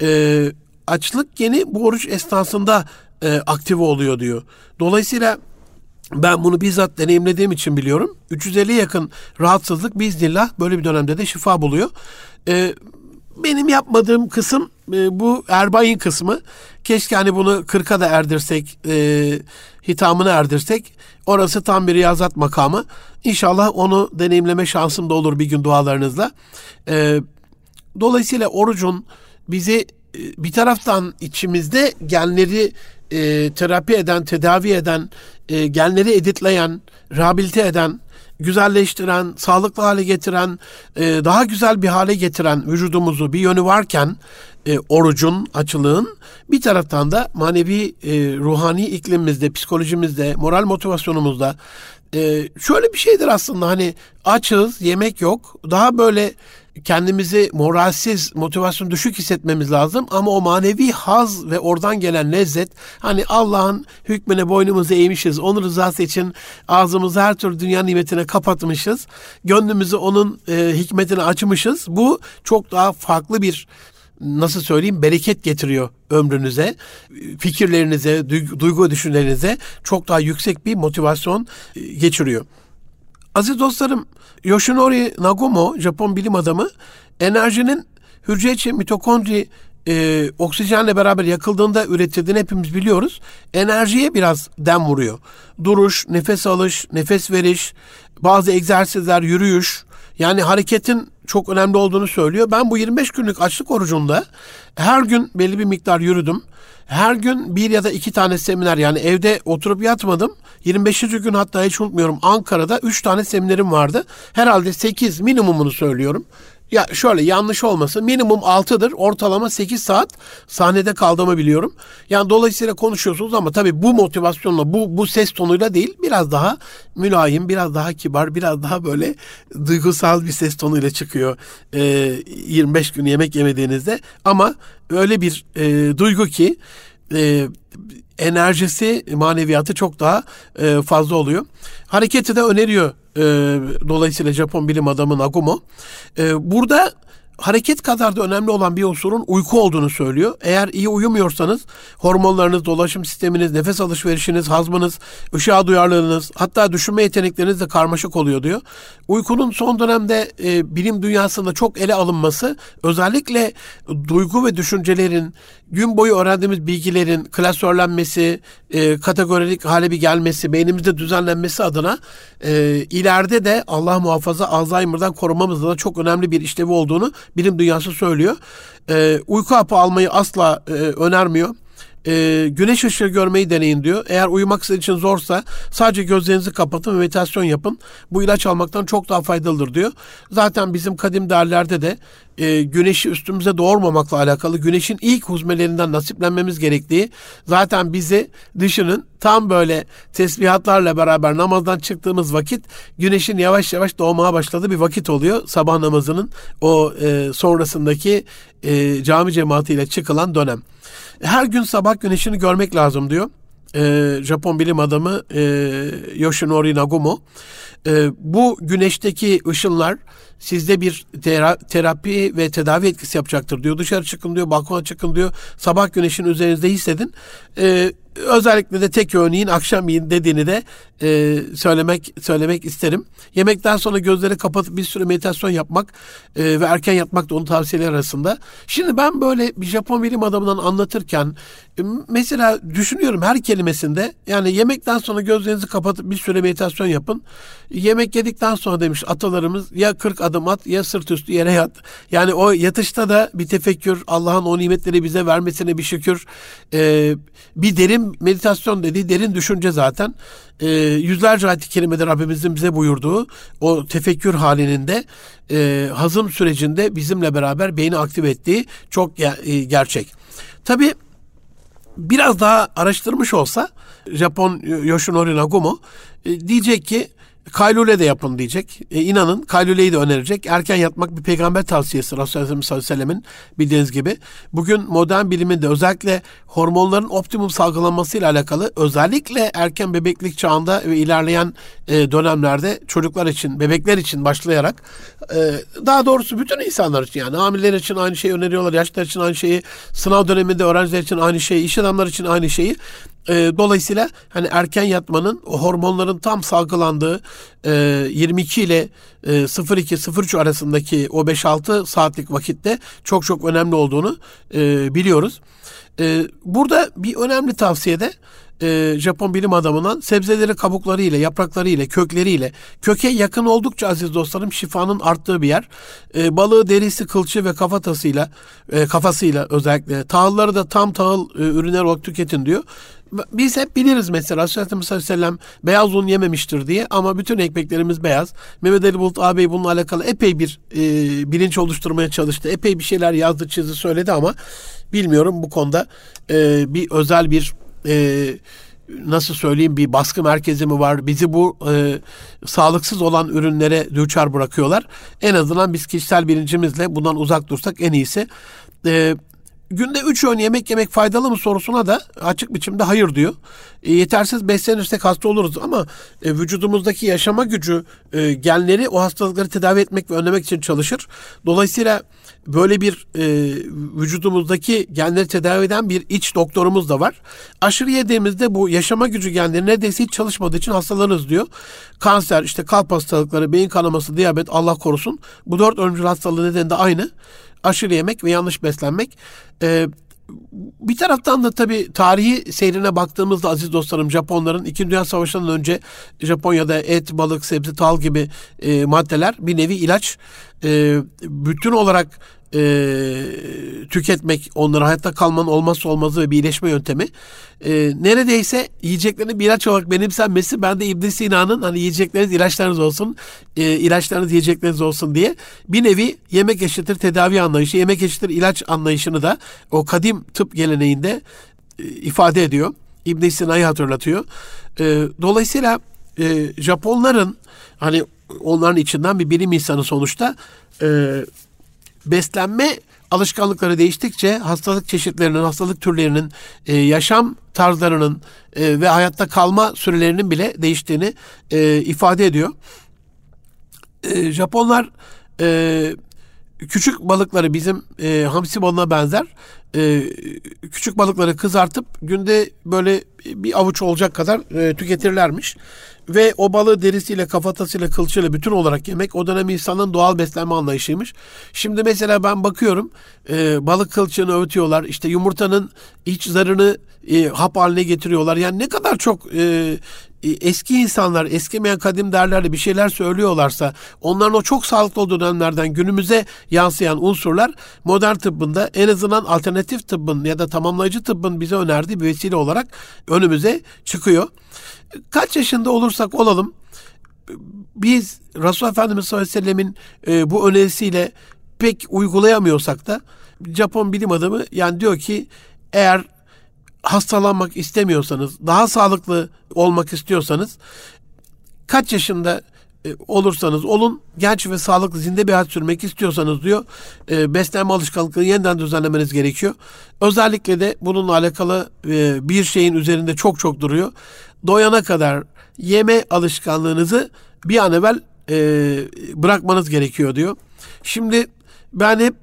e, açlık geni bu oruç esnasında e, oluyor diyor. Dolayısıyla ben bunu bizzat deneyimlediğim için biliyorum. 350 yakın rahatsızlık biiznillah böyle bir dönemde de şifa buluyor. E, benim yapmadığım kısım e, bu Erbay'ın kısmı. Keşke hani bunu 40'a da erdirsek, e, hitamını erdirsek. Orası tam bir riyazat makamı. İnşallah onu deneyimleme şansım da olur bir gün dualarınızla. E, dolayısıyla orucun bizi e, bir taraftan içimizde genleri e, terapi eden, tedavi eden, e, genleri editleyen, rehabilite eden, güzelleştiren, sağlıklı hale getiren, e, daha güzel bir hale getiren vücudumuzu bir yönü varken e, orucun, açılığın bir taraftan da manevi, e, ruhani iklimimizde, psikolojimizde, moral motivasyonumuzda şöyle bir şeydir aslında hani açız, yemek yok. Daha böyle kendimizi moralsiz, motivasyon düşük hissetmemiz lazım ama o manevi haz ve oradan gelen lezzet hani Allah'ın hükmüne boynumuzu eğmişiz. Onun rızası için ağzımızı her türlü dünya nimetine kapatmışız. Gönlümüzü onun e, hikmetine açmışız. Bu çok daha farklı bir nasıl söyleyeyim bereket getiriyor ömrünüze, fikirlerinize, duygu düşüncelerinize çok daha yüksek bir motivasyon e, geçiriyor. Aziz dostlarım, Yoshinori Nagumo, Japon bilim adamı, enerjinin hücre içi mitokondri e, oksijenle beraber yakıldığında üretildiğini hepimiz biliyoruz. Enerjiye biraz dem vuruyor. Duruş, nefes alış, nefes veriş, bazı egzersizler, yürüyüş, yani hareketin çok önemli olduğunu söylüyor. Ben bu 25 günlük açlık orucunda her gün belli bir miktar yürüdüm. Her gün bir ya da iki tane seminer yani evde oturup yatmadım. 25. gün hatta hiç unutmuyorum Ankara'da 3 tane seminerim vardı. Herhalde 8 minimumunu söylüyorum. Ya şöyle yanlış olmasın minimum 6'dır ortalama 8 saat sahnede kaldığımı biliyorum. Yani dolayısıyla konuşuyorsunuz ama tabii bu motivasyonla bu, bu ses tonuyla değil biraz daha mülayim biraz daha kibar biraz daha böyle duygusal bir ses tonuyla çıkıyor e, 25 gün yemek yemediğinizde ama öyle bir e, duygu ki e, enerjisi, maneviyatı çok daha e, fazla oluyor. Hareketi de öneriyor e, dolayısıyla Japon bilim adamı Nagumo. E, burada hareket kadar da önemli olan bir unsurun uyku olduğunu söylüyor. Eğer iyi uyumuyorsanız hormonlarınız, dolaşım sisteminiz, nefes alışverişiniz, hazmınız, ışığa duyarlılığınız, hatta düşünme yetenekleriniz de karmaşık oluyor diyor. Uykunun son dönemde e, bilim dünyasında çok ele alınması özellikle duygu ve düşüncelerin, gün boyu öğrendiğimiz bilgilerin klasörlenmesi, e, kategorik hale bir gelmesi, beynimizde düzenlenmesi adına e, ileride de Allah muhafaza Alzheimer'dan korumamızda da çok önemli bir işlevi olduğunu bilim dünyası söylüyor. E, uyku hapı almayı asla e, önermiyor e, güneş ışığı görmeyi deneyin diyor. Eğer uyumak sizin için zorsa sadece gözlerinizi kapatın ve meditasyon yapın. Bu ilaç almaktan çok daha faydalıdır diyor. Zaten bizim kadim derlerde de e, güneşi üstümüze doğurmamakla alakalı güneşin ilk huzmelerinden nasiplenmemiz gerektiği zaten bizi düşünün tam böyle tesbihatlarla beraber namazdan çıktığımız vakit güneşin yavaş yavaş doğmaya başladığı bir vakit oluyor. Sabah namazının o e, sonrasındaki e, cami cemaatiyle çıkılan dönem. Her gün sabah güneşini görmek lazım diyor. E, Japon bilim adamı e, Yoshinori Nagumo. E, bu güneşteki ışınlar sizde bir tera- terapi ve tedavi etkisi yapacaktır diyor. Dışarı çıkın diyor, balkona çıkın diyor. Sabah güneşin üzerinizde hissedin. E, özellikle de tek öğün akşam yiyin dediğini de e, söylemek söylemek isterim. Yemekten sonra gözleri kapatıp bir süre meditasyon yapmak e, ve erken yatmak da onun tavsiyeleri arasında. Şimdi ben böyle bir Japon bilim adamından anlatırken e, mesela düşünüyorum her kelimesinde yani yemekten sonra gözlerinizi kapatıp bir süre meditasyon yapın. Yemek yedikten sonra demiş atalarımız ya 40 adım at ya sırt üstü yere yat. Yani o yatışta da bir tefekkür, Allah'ın o nimetleri bize vermesine bir şükür. E, bir derin meditasyon dediği derin düşünce zaten. E, yüzlerce ayet-i kerimede Rabbimizin bize buyurduğu o tefekkür halinin de e, hazım sürecinde bizimle beraber beyni aktif ettiği çok e, gerçek. Tabii biraz daha araştırmış olsa Japon Yoshinori Nagumo e, diyecek ki Kaylule de yapın diyecek. E, inanın kayluleyi de önerecek. Erken yatmak bir peygamber tavsiyesi Resulullah sallallahu aleyhi ve sellemin bildiğiniz gibi. Bugün modern biliminde özellikle hormonların optimum salgılanmasıyla alakalı özellikle erken bebeklik çağında ve ilerleyen e, dönemlerde çocuklar için, bebekler için başlayarak e, daha doğrusu bütün insanlar için yani hamileler için aynı şeyi öneriyorlar, yaşlılar için aynı şeyi, sınav döneminde öğrenciler için aynı şeyi, iş adamları için aynı şeyi. E, dolayısıyla hani erken yatmanın o hormonların tam salgılandığı e, 22 ile e, 02-03 arasındaki o 5-6 saatlik vakitte çok çok önemli olduğunu e, biliyoruz. E, burada bir önemli tavsiyede e, Japon bilim adamından sebzeleri kabuklarıyla, yapraklarıyla, kökleriyle, köke yakın oldukça aziz dostlarım şifanın arttığı bir yer. E, balığı derisi, kılçı ve kafatasıyla, e, kafasıyla özellikle tahılları da tam tahıl e, ürünler olarak tüketin diyor. Biz hep biliriz mesela Resulullah sallallahu aleyhi ve sellem beyaz un yememiştir diye ama bütün ekmeklerimiz beyaz. Mehmet Ali Bulut ağabey bununla alakalı epey bir e, bilinç oluşturmaya çalıştı. Epey bir şeyler yazdı, çizdi, söyledi ama bilmiyorum bu konuda e, bir özel bir e, nasıl söyleyeyim bir baskı merkezi mi var? Bizi bu e, sağlıksız olan ürünlere düçar bırakıyorlar. En azından biz kişisel bilincimizle bundan uzak dursak en iyisi. E, günde 3 öğün yemek yemek faydalı mı sorusuna da açık biçimde hayır diyor. E, yetersiz beslenirsek hasta oluruz ama e, vücudumuzdaki yaşama gücü e, genleri o hastalıkları tedavi etmek ve önlemek için çalışır. Dolayısıyla böyle bir e, vücudumuzdaki genleri tedavi eden bir iç doktorumuz da var. Aşırı yediğimizde bu yaşama gücü genleri neredeyse hiç çalışmadığı için hastalanırız diyor. Kanser, işte kalp hastalıkları, beyin kanaması, diyabet Allah korusun. Bu dört ölümcül hastalığı nedeni de aynı aşırı yemek ve yanlış beslenmek. Ee, bir taraftan da tabii tarihi seyrine baktığımızda aziz dostlarım Japonların 2. Dünya Savaşı'ndan önce Japonya'da et, balık, sebze, tal gibi e, maddeler bir nevi ilaç. E, bütün olarak e, tüketmek, onları hayatta kalmanın olmazsa olmazı ve bir iyileşme yöntemi. E, neredeyse yiyeceklerini bir ilaç olarak benimsenmesi ben de İbn Sina'nın hani yiyecekleriniz ilaçlarınız olsun, e, ilaçlarınız yiyecekleriniz olsun diye bir nevi yemek eşittir tedavi anlayışı, yemek eşittir ilaç anlayışını da o kadim tıp geleneğinde e, ifade ediyor. İbn Sina'yı hatırlatıyor. E, dolayısıyla e, Japonların hani onların içinden bir bilim insanı sonuçta e, beslenme alışkanlıkları değiştikçe hastalık çeşitlerinin, hastalık türlerinin, e, yaşam tarzlarının e, ve hayatta kalma sürelerinin bile değiştiğini e, ifade ediyor. E, Japonlar e, küçük balıkları bizim e, hamsi balığına benzer e, küçük balıkları kızartıp günde böyle bir avuç olacak kadar e, tüketirlermiş. Ve o balığı derisiyle, kafatasıyla, kılçıyla bütün olarak yemek o dönem insanın doğal beslenme anlayışıymış. Şimdi mesela ben bakıyorum e, balık kılçığını öğütüyorlar. İşte yumurtanın iç zarını e, hap haline getiriyorlar. Yani ne kadar çok e, eski insanlar, eskimeyen kadim derlerle bir şeyler söylüyorlarsa onların o çok sağlıklı olduğu dönemlerden günümüze yansıyan unsurlar modern tıbbında en azından alternatif tıbbın ya da tamamlayıcı tıbbın bize önerdiği bir vesile olarak önümüze çıkıyor. Kaç yaşında olursak olalım biz Resulullah Efendimiz sallallahu aleyhi ve sellemin e, bu önerisiyle pek uygulayamıyorsak da Japon bilim adamı yani diyor ki eğer hastalanmak istemiyorsanız, daha sağlıklı olmak istiyorsanız kaç yaşında e, olursanız olun genç ve sağlıklı zinde bir hayat sürmek istiyorsanız diyor e, beslenme alışkanlıklarını yeniden düzenlemeniz gerekiyor. Özellikle de bununla alakalı e, bir şeyin üzerinde çok çok duruyor. Doyana kadar yeme alışkanlığınızı bir an evvel bırakmanız gerekiyor diyor. Şimdi ben hep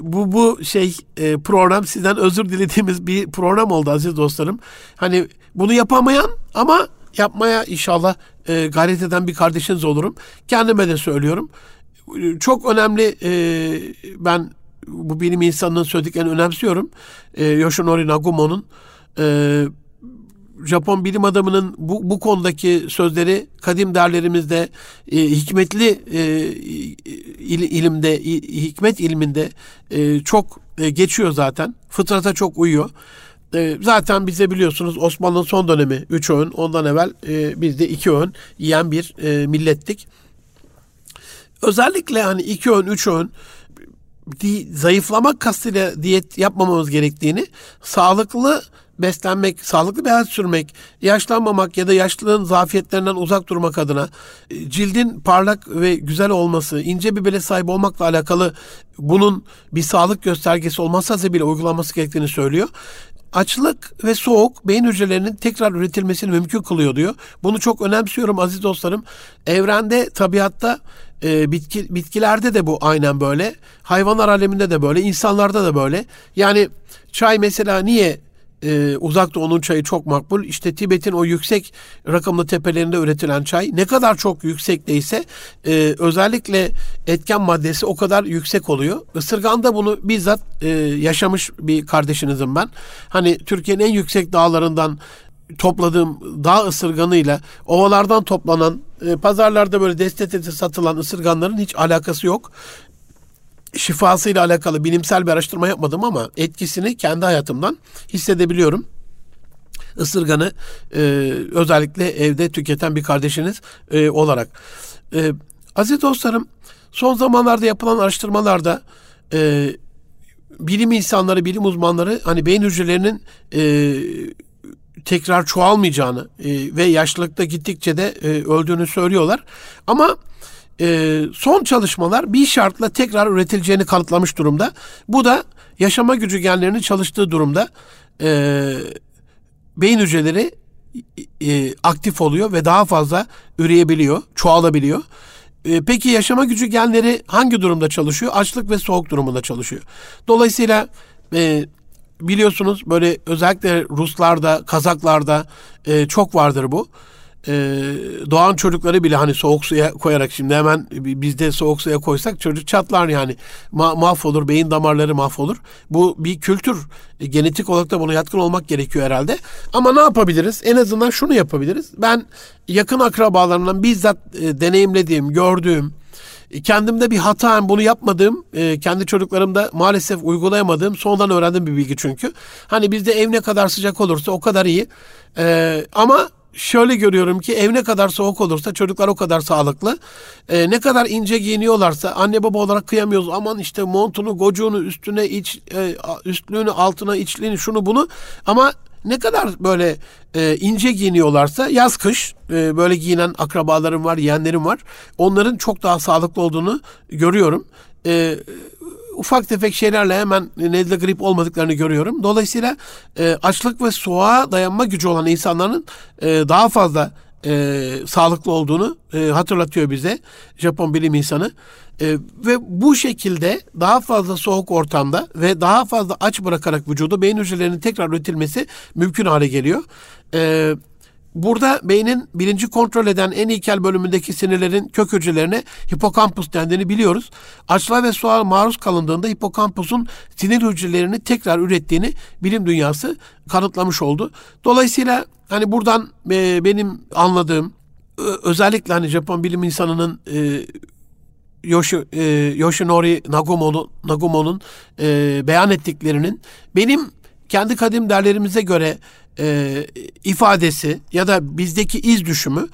bu bu şey e, program sizden özür dilediğimiz bir program oldu aziz dostlarım. Hani bunu yapamayan ama yapmaya inşallah e, gayret eden bir kardeşiniz olurum. Kendime de söylüyorum. Çok önemli e, ben bu bilim insanının söylediklerini önemsiyorum. E, Yoshinori Nagumo'nun e, Japon bilim adamının bu, bu konudaki sözleri kadim derlerimizde e, hikmetli e, il, ilimde, hikmet ilminde e, çok e, geçiyor zaten. Fıtrata çok uyuyor. E, zaten bize biliyorsunuz Osmanlı'nın son dönemi 3 öğün, ondan evvel e, biz de 2 öğün yiyen bir e, millettik. Özellikle hani 2 öğün, 3 öğün zayıflamak kastıyla diyet yapmamamız gerektiğini, sağlıklı beslenmek, sağlıklı bir hayat sürmek, yaşlanmamak ya da yaşlılığın zafiyetlerinden uzak durmak adına e, cildin parlak ve güzel olması, ince bir bele sahip olmakla alakalı bunun bir sağlık göstergesi olmazsa bile uygulanması gerektiğini söylüyor açlık ve soğuk beyin hücrelerinin tekrar üretilmesini mümkün kılıyor diyor. Bunu çok önemsiyorum aziz dostlarım. Evrende, tabiatta, e, bitki, bitkilerde de bu aynen böyle. Hayvanlar aleminde de böyle, insanlarda da böyle. Yani çay mesela niye e, uzak doğunun çayı çok makbul. İşte Tibet'in o yüksek rakımlı tepelerinde üretilen çay ne kadar çok yüksekteyse e, özellikle etken maddesi o kadar yüksek oluyor. Isırgan'da bunu bizzat e, yaşamış bir kardeşinizim ben. Hani Türkiye'nin en yüksek dağlarından topladığım dağ ısırganıyla ovalardan toplanan e, pazarlarda böyle deste satılan ısırganların hiç alakası yok. Şifasıyla alakalı bilimsel bir araştırma yapmadım ama etkisini kendi hayatımdan hissedebiliyorum ısırganı e, özellikle evde tüketen bir kardeşiniz e, olarak. E, aziz dostlarım son zamanlarda yapılan araştırmalarda e, bilim insanları, bilim uzmanları hani beyin hücrelerinin e, tekrar çoğalmayacağını e, ve yaşlılıkta gittikçe de e, öldüğünü söylüyorlar. Ama e, son çalışmalar bir şartla tekrar üretileceğini kanıtlamış durumda. Bu da yaşama gücü genlerinin çalıştığı durumda e, beyin hücreleri e, aktif oluyor ve daha fazla üreyebiliyor, çoğalabiliyor. E, peki yaşama gücü genleri hangi durumda çalışıyor? Açlık ve soğuk durumunda çalışıyor. Dolayısıyla e, biliyorsunuz böyle özellikle Ruslarda, Kazaklarda e, çok vardır bu e, doğan çocukları bile hani soğuk suya koyarak şimdi hemen bizde soğuk suya koysak çocuk çatlar yani Ma- mahvolur beyin damarları mahvolur. Bu bir kültür e, genetik olarak da buna yatkın olmak gerekiyor herhalde. Ama ne yapabiliriz? En azından şunu yapabiliriz. Ben yakın akrabalarımdan bizzat e, deneyimlediğim, gördüğüm e, kendimde bir hata bunu yapmadığım, e, kendi çocuklarımda maalesef uygulayamadığım, sonradan öğrendiğim bir bilgi çünkü. Hani bizde ev ne kadar sıcak olursa o kadar iyi. Ama şöyle görüyorum ki ev ne kadar soğuk olursa çocuklar o kadar sağlıklı. E, ne kadar ince giyiniyorlarsa anne baba olarak kıyamıyoruz. Aman işte montunu, gocuğunu, üstüne iç, e, üstlüğünü, altına içliğini, şunu bunu. Ama ne kadar böyle e, ince giyiniyorlarsa yaz kış e, böyle giyinen akrabalarım var, yeğenlerim var. Onların çok daha sağlıklı olduğunu görüyorum. E, ufak tefek şeylerle hemen nezle grip olmadıklarını görüyorum. Dolayısıyla e, açlık ve soğuğa dayanma gücü olan insanların e, daha fazla e, sağlıklı olduğunu e, hatırlatıyor bize Japon bilim insanı. E, ve bu şekilde daha fazla soğuk ortamda ve daha fazla aç bırakarak vücudu beyin hücrelerinin tekrar üretilmesi mümkün hale geliyor. E, Burada beynin bilinci kontrol eden en ilkel bölümündeki sinirlerin kök hücrelerine hipokampus dendiğini biliyoruz. Açlığa ve soğuğa maruz kalındığında hipokampusun sinir hücrelerini tekrar ürettiğini bilim dünyası kanıtlamış oldu. Dolayısıyla hani buradan e, benim anladığım özellikle hani Japon bilim insanının e, Yoshi, e, Yoshinori Nagumo'nun Nagumo'nun e, beyan ettiklerinin benim kendi kadim derlerimize göre e, ifadesi ya da bizdeki iz düşümü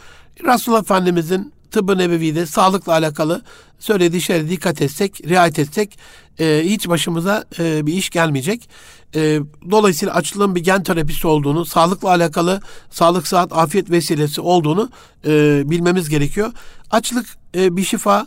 Resulullah Efendimizin tıbbı nebevide sağlıkla alakalı söylediği şeylere dikkat etsek, riayet etsek e, hiç başımıza e, bir iş gelmeyecek. E, dolayısıyla açlığın bir gen terapisi olduğunu, sağlıkla alakalı sağlık, saat, afiyet vesilesi olduğunu e, bilmemiz gerekiyor. Açlık e, bir şifa,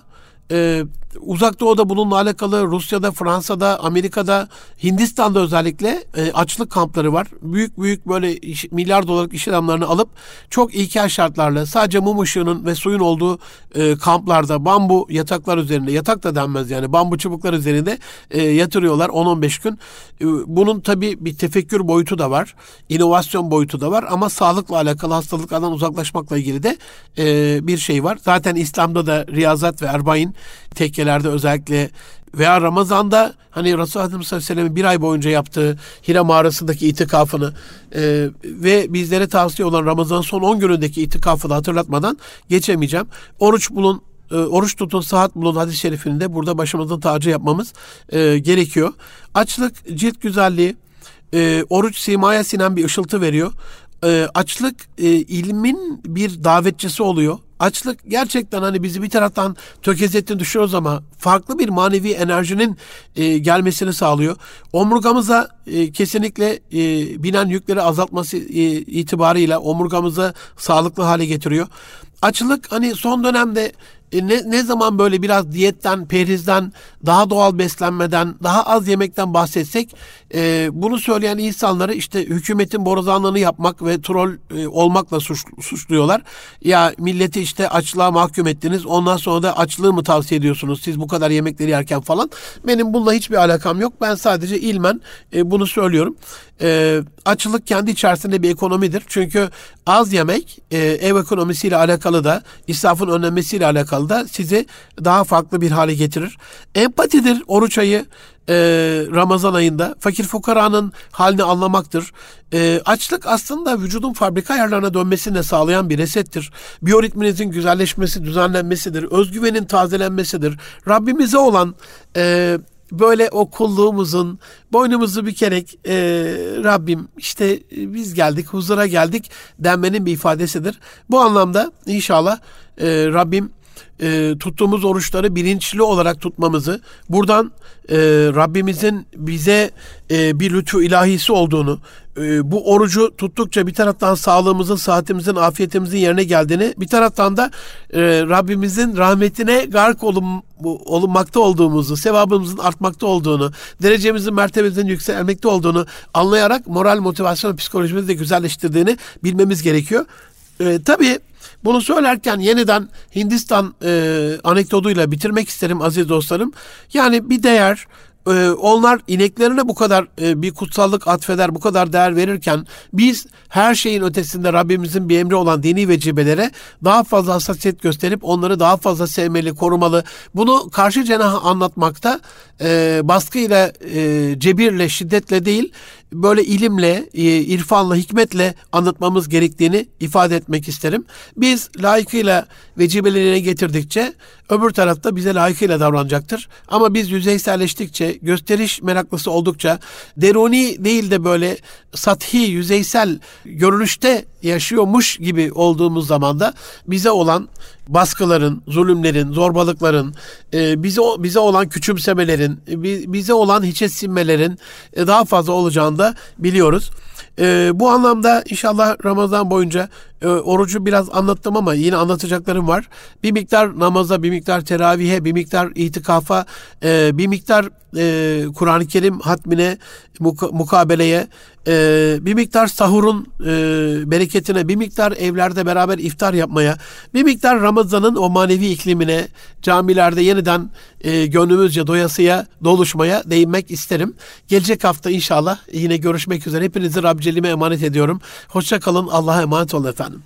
e, Uzak Doğu'da bununla alakalı Rusya'da, Fransa'da, Amerika'da, Hindistan'da özellikle e, açlık kampları var. Büyük büyük böyle iş, milyar dolarlık iş adamlarını alıp çok ilkel şartlarla sadece mum ışığının ve suyun olduğu e, kamplarda bambu yataklar üzerinde, yatak da denmez yani bambu çubuklar üzerinde e, yatırıyorlar 10-15 gün. E, bunun tabii bir tefekkür boyutu da var, inovasyon boyutu da var ama sağlıkla alakalı hastalıklardan uzaklaşmakla ilgili de e, bir şey var. Zaten İslam'da da riyazat ve erbain tekkelerde özellikle veya Ramazan'da hani Resulullah Efendimiz sallallahu aleyhi ve bir ay boyunca yaptığı Hira mağarasındaki itikafını e, ve bizlere tavsiye olan Ramazan son 10 günündeki itikafı da hatırlatmadan geçemeyeceğim. Oruç bulun e, oruç tutun, saat bulun hadis-i şerifini burada başımızın tacı yapmamız e, gerekiyor. Açlık, cilt güzelliği, e, oruç simaya sinen bir ışıltı veriyor. E, açlık e, ilmin bir davetçisi oluyor açlık gerçekten hani bizi bir taraftan tökezlettiğini düşünüyoruz ama farklı bir manevi enerjinin e, gelmesini sağlıyor. Omurgamıza e, kesinlikle e, binen yükleri azaltması e, itibarıyla omurgamızı sağlıklı hale getiriyor. Açlık hani son dönemde e, ne, ne zaman böyle biraz diyetten, perhizden, daha doğal beslenmeden, daha az yemekten bahsetsek e, bunu söyleyen insanları işte hükümetin borazanlığını yapmak ve troll e, olmakla suç, suçluyorlar. Ya milleti işte açlığa mahkum ettiniz ondan sonra da açlığı mı tavsiye ediyorsunuz siz bu kadar yemekleri yerken falan. Benim bununla hiçbir alakam yok. Ben sadece ilmen e, bunu söylüyorum. e, açlık kendi içerisinde bir ekonomidir. Çünkü az yemek e, ev ekonomisiyle alakalı da israfın önlenmesiyle alakalı da sizi daha farklı bir hale getirir. Empatidir oruç ayı e, Ramazan ayında fakir fukaranın halini anlamaktır. E, açlık aslında vücudun fabrika ayarlarına dönmesini sağlayan bir resettir. Biyoritminizin güzelleşmesi, düzenlenmesidir. Özgüvenin tazelenmesidir. Rabbimize olan e, böyle o kulluğumuzun boynumuzu bükerek e, Rabbim işte biz geldik huzura geldik denmenin bir ifadesidir. Bu anlamda inşallah e, Rabbim e, tuttuğumuz oruçları bilinçli olarak tutmamızı, buradan e, Rabbimizin bize e, bir lütfu ilahisi olduğunu, e, bu orucu tuttukça bir taraftan sağlığımızın, saatimizin, afiyetimizin yerine geldiğini, bir taraftan da e, Rabbimizin rahmetine gark olun, olunmakta olduğumuzu, sevabımızın artmakta olduğunu, derecemizin, mertebemizin yükselmekte olduğunu anlayarak moral, motivasyon, psikolojimizi de güzelleştirdiğini bilmemiz gerekiyor. E, tabii bunu söylerken yeniden Hindistan e, anekdotuyla bitirmek isterim aziz dostlarım. Yani bir değer, e, onlar ineklerine bu kadar e, bir kutsallık atfeder, bu kadar değer verirken biz her şeyin ötesinde Rabbimizin bir emri olan dini vecibelere daha fazla hassasiyet gösterip onları daha fazla sevmeli, korumalı. Bunu karşı cenaha anlatmakta e, baskıyla, e, cebirle, şiddetle değil, böyle ilimle, e, irfanla, hikmetle anlatmamız gerektiğini ifade etmek isterim. Biz layıkıyla vecibelerine getirdikçe öbür tarafta bize layıkıyla davranacaktır. Ama biz yüzeyselleştikçe, gösteriş meraklısı oldukça, deruni değil de böyle sathi, yüzeysel görünüşte yaşıyormuş gibi olduğumuz zaman da bize olan baskıların, zulümlerin, zorbalıkların, e, bize bize olan küçümsemelerin, e, bize olan hiçe sinmelerin e, daha fazla olacağını da biliyoruz. E, bu anlamda inşallah Ramazan boyunca e, orucu biraz anlattım ama yine anlatacaklarım var. Bir miktar namaza, bir miktar teravihe, bir miktar itikafa, e, bir miktar e, Kur'an-ı Kerim hatmine, muka, mukabeleye, e, bir miktar sahurun e, bereketine, bir miktar evlerde beraber iftar yapmaya, bir miktar Ramazan'ın o manevi iklimine, camilerde yeniden e, gönlümüzce doyasıya, doluşmaya değinmek isterim. Gelecek hafta inşallah yine görüşmek üzere. Hepinizi Rabcelime emanet ediyorum. Hoşça kalın. Allah'a emanet olun efendim.